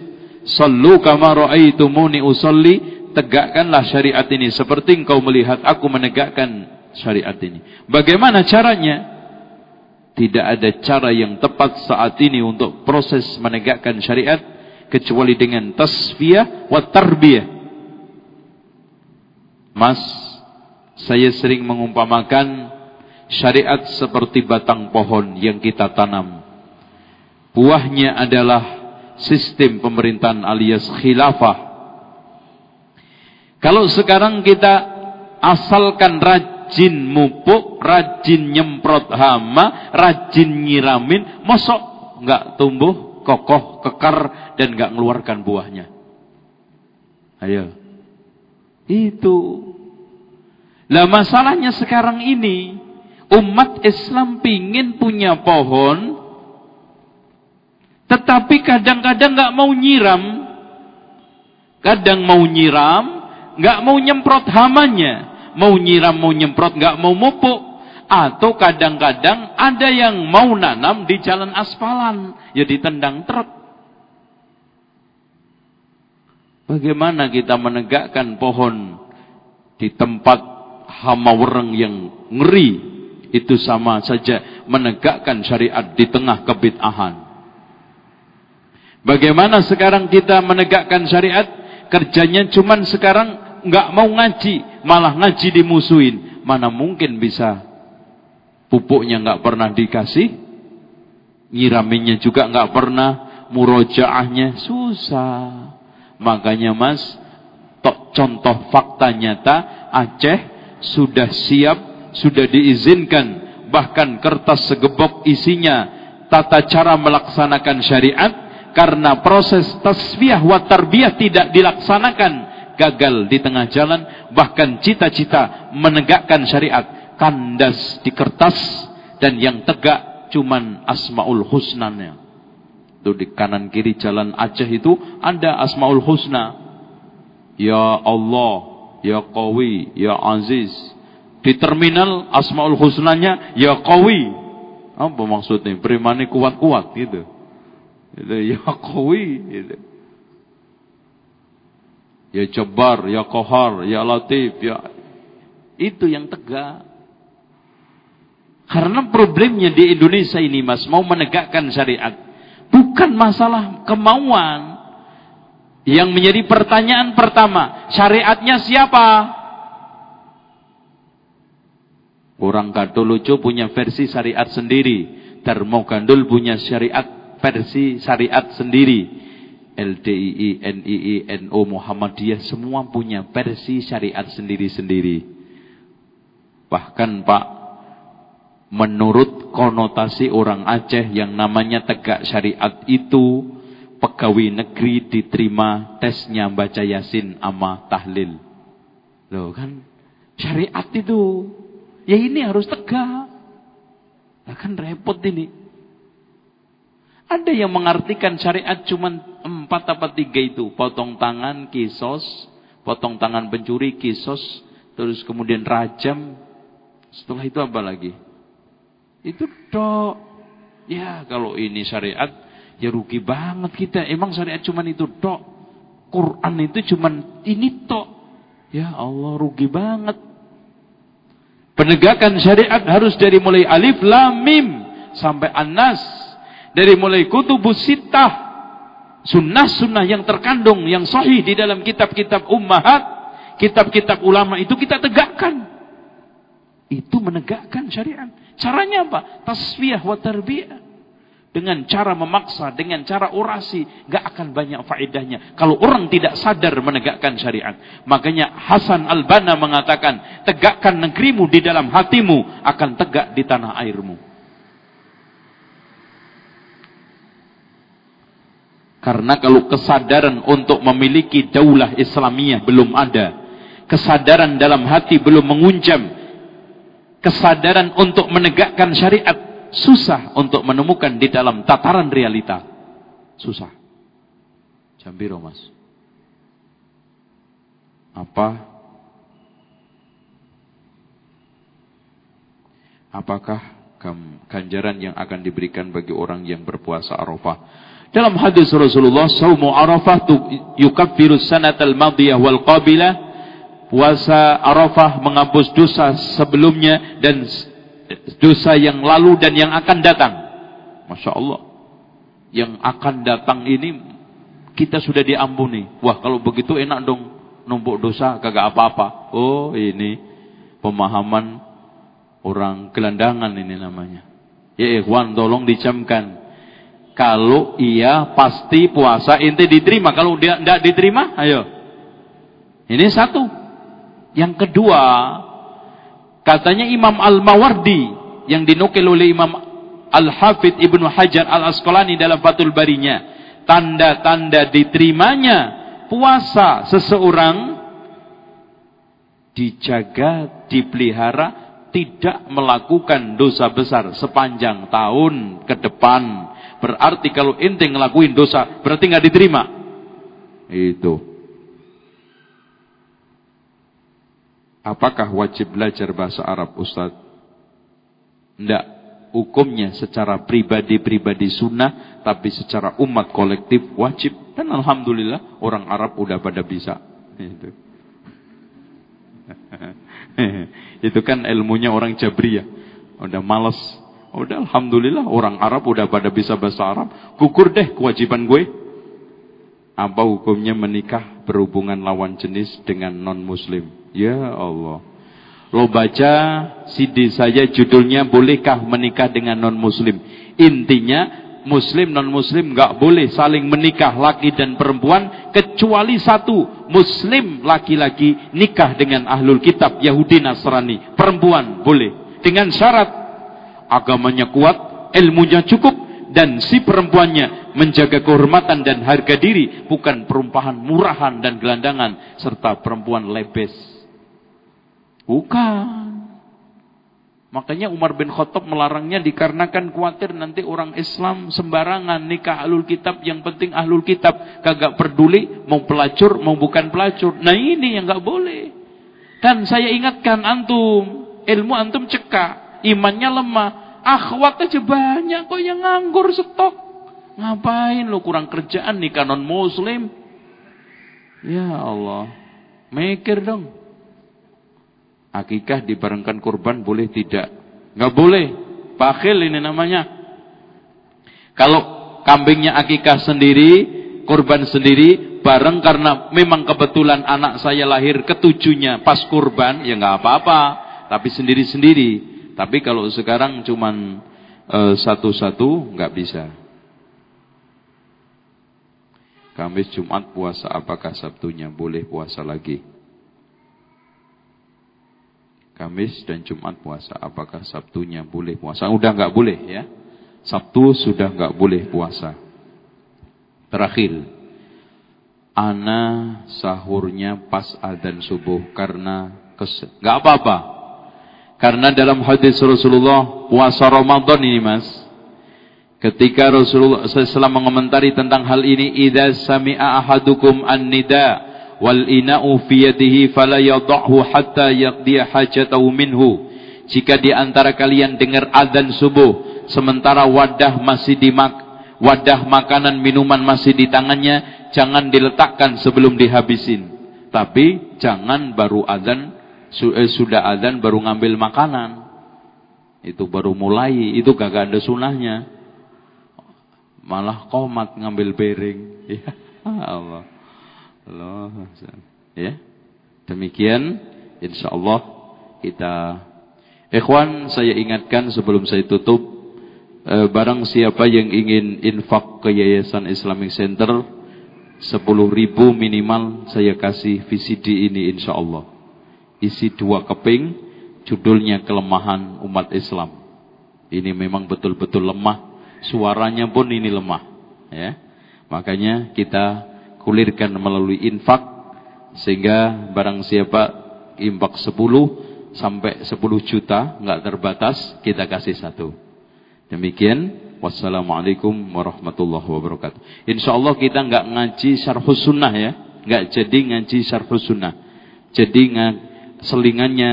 sallu kama raaitumuni usolli, tegakkanlah syariat ini seperti engkau melihat aku menegakkan syariat ini. Bagaimana caranya? Tidak ada cara yang tepat saat ini untuk proses menegakkan syariat kecuali dengan tasfiyah wa tarbiyah. Mas saya sering mengumpamakan syariat seperti batang pohon yang kita tanam. Buahnya adalah sistem pemerintahan alias khilafah. Kalau sekarang kita asalkan rajin mupuk, rajin nyemprot hama, rajin nyiramin, mosok nggak tumbuh kokoh, kekar dan nggak mengeluarkan buahnya. Ayo. Itu lah masalahnya sekarang ini umat Islam pingin punya pohon tetapi kadang-kadang nggak mau nyiram. Kadang mau nyiram nggak mau nyemprot hamanya. Mau nyiram mau nyemprot nggak mau mupuk. Atau kadang-kadang ada yang mau nanam di jalan aspalan ya ditendang truk. Bagaimana kita menegakkan pohon di tempat hama wereng yang ngeri itu sama saja menegakkan syariat di tengah kebid'ahan. Bagaimana sekarang kita menegakkan syariat? Kerjanya cuman sekarang nggak mau ngaji, malah ngaji dimusuhin. Mana mungkin bisa pupuknya nggak pernah dikasih, nyiraminnya juga nggak pernah, murojaahnya susah. Makanya mas, contoh fakta nyata Aceh sudah siap, sudah diizinkan, bahkan kertas segebok isinya tata cara melaksanakan syariat karena proses tasfiyah wa tarbiyah tidak dilaksanakan gagal di tengah jalan bahkan cita-cita menegakkan syariat kandas di kertas dan yang tegak cuman asmaul husnanya. Itu di kanan kiri jalan Aceh itu ada asmaul husna. Ya Allah ya Qawi, ya Aziz. Di terminal Asmaul Husnanya ya Qawi. Apa maksudnya? Berimani kuat-kuat gitu. gitu. Ya Qawi gitu. Ya Jabbar, ya Qahar, ya Latif, ya itu yang tegak. Karena problemnya di Indonesia ini Mas mau menegakkan syariat bukan masalah kemauan, yang menjadi pertanyaan pertama, syariatnya siapa? Orang lucu punya versi syariat sendiri. Termo Gandul punya syariat versi syariat sendiri. LDII, NII, NO, Muhammadiyah semua punya versi syariat sendiri-sendiri. Bahkan Pak, menurut konotasi orang Aceh yang namanya tegak syariat itu pegawai negeri diterima tesnya baca yasin ama tahlil. Loh kan syariat itu. Ya ini harus tegak. Nah kan repot ini. Ada yang mengartikan syariat cuma empat apa tiga itu. Potong tangan, kisos. Potong tangan pencuri, kisos. Terus kemudian rajam. Setelah itu apa lagi? Itu dok. Ya kalau ini syariat Ya rugi banget kita. Emang syariat cuman itu tok. Quran itu cuman ini tok. Ya Allah rugi banget. Penegakan syariat harus dari mulai alif lam mim sampai anas. Dari mulai kutubus sittah. Sunnah-sunnah yang terkandung yang sahih di dalam kitab-kitab ummahat, kitab-kitab ulama itu kita tegakkan. Itu menegakkan syariat. Caranya apa? Tasfiyah wa tarbiyah. Dengan cara memaksa, dengan cara orasi, gak akan banyak faedahnya. Kalau orang tidak sadar menegakkan syariat. Makanya Hasan Al-Banna mengatakan, tegakkan negerimu di dalam hatimu, akan tegak di tanah airmu. Karena kalau kesadaran untuk memiliki daulah Islamiyah belum ada, kesadaran dalam hati belum mengunjam, kesadaran untuk menegakkan syariat susah untuk menemukan di dalam tataran realita. Susah. Jambiro mas. Apa? Apakah ganjaran yang akan diberikan bagi orang yang berpuasa Arafah? Dalam hadis Rasulullah, saumu Arafah yukaffiru sanatal madiyah wal qabilah. Puasa Arafah menghapus dosa sebelumnya dan dosa yang lalu dan yang akan datang. Masya Allah. Yang akan datang ini kita sudah diampuni. Wah kalau begitu enak dong numpuk dosa kagak apa-apa. Oh ini pemahaman orang gelandangan ini namanya. Ya ikhwan tolong dicamkan. Kalau iya pasti puasa inti diterima. Kalau dia tidak diterima, ayo. Ini satu. Yang kedua, Katanya Imam Al-Mawardi yang dinukil oleh Imam Al-Hafidh Ibnu Hajar Al-Asqalani dalam Fathul Barinya. Tanda-tanda diterimanya puasa seseorang dijaga, dipelihara, tidak melakukan dosa besar sepanjang tahun ke depan. Berarti kalau ente ngelakuin dosa, berarti nggak diterima. Itu. Apakah wajib belajar bahasa Arab Ustaz? Tidak. Hukumnya secara pribadi-pribadi sunnah. Tapi secara umat kolektif wajib. Dan Alhamdulillah orang Arab udah pada bisa. Itu. [LAUGHS] Itu kan ilmunya orang Jabriyah. Udah males. Udah Alhamdulillah orang Arab udah pada bisa bahasa Arab. Kukur deh kewajiban gue. Apa hukumnya menikah berhubungan lawan jenis dengan non muslim? Ya Allah. Lo baca CD saya judulnya bolehkah menikah dengan non muslim. Intinya muslim non muslim nggak boleh saling menikah laki dan perempuan kecuali satu muslim laki-laki nikah dengan ahlul kitab Yahudi Nasrani perempuan boleh dengan syarat agamanya kuat ilmunya cukup dan si perempuannya menjaga kehormatan dan harga diri bukan perumpahan murahan dan gelandangan serta perempuan lebes Bukan. Makanya Umar bin Khattab melarangnya dikarenakan khawatir nanti orang Islam sembarangan nikah ahlul kitab. Yang penting ahlul kitab kagak peduli mau pelacur mau bukan pelacur. Nah ini yang gak boleh. Dan saya ingatkan antum, ilmu antum cekak, imannya lemah. Akhwat aja banyak kok yang nganggur stok. Ngapain lo kurang kerjaan nikah non muslim? Ya Allah. Mikir dong. Akikah dibarengkan kurban boleh tidak? Nggak boleh. Bakhil ini namanya. Kalau kambingnya akikah sendiri, kurban sendiri, bareng karena memang kebetulan anak saya lahir ketujuhnya pas kurban, ya nggak apa-apa. Tapi sendiri-sendiri. Tapi kalau sekarang cuman eh, satu-satu, nggak bisa. Kamis Jumat puasa apakah Sabtunya boleh puasa lagi? Kamis dan Jumat puasa. Apakah Sabtunya boleh puasa? Udah nggak boleh ya. Sabtu sudah nggak boleh puasa. Terakhir, ana sahurnya pas adzan subuh karena kes nggak apa-apa. Karena dalam hadis Rasulullah puasa Ramadan ini mas, ketika Rasulullah SAW mengomentari tentang hal ini, idza sami'a ahadukum an-nida' wal ina'u fi yadihi fala hatta yaqdiya hajatahu minhu. Jika di antara kalian dengar azan subuh sementara wadah masih di mak wadah makanan minuman masih di tangannya jangan diletakkan sebelum dihabisin. Tapi jangan baru azan eh, sudah azan baru ngambil makanan. Itu baru mulai itu gak ada sunahnya. Malah komat ngambil piring. [LAUGHS] Ya Allah Allah. Ya. Demikian insyaallah kita Ikhwan saya ingatkan sebelum saya tutup eh, barang siapa yang ingin infak ke Yayasan Islamic Center 10 ribu minimal saya kasih VCD ini insya Allah. Isi dua keping, judulnya kelemahan umat Islam. Ini memang betul-betul lemah, suaranya pun ini lemah. Ya, makanya kita kulirkan melalui infak sehingga barang siapa infak 10 sampai 10 juta nggak terbatas kita kasih satu. Demikian Wassalamualaikum warahmatullahi wabarakatuh. Insya Allah kita nggak ngaji syarhus sunnah ya. nggak jadi ngaji syarhus sunnah. Jadi selingannya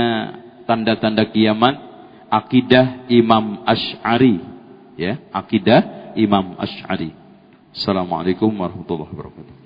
tanda-tanda kiamat akidah Imam Ash'ari. Ya, akidah Imam Ash'ari. Assalamualaikum warahmatullahi wabarakatuh.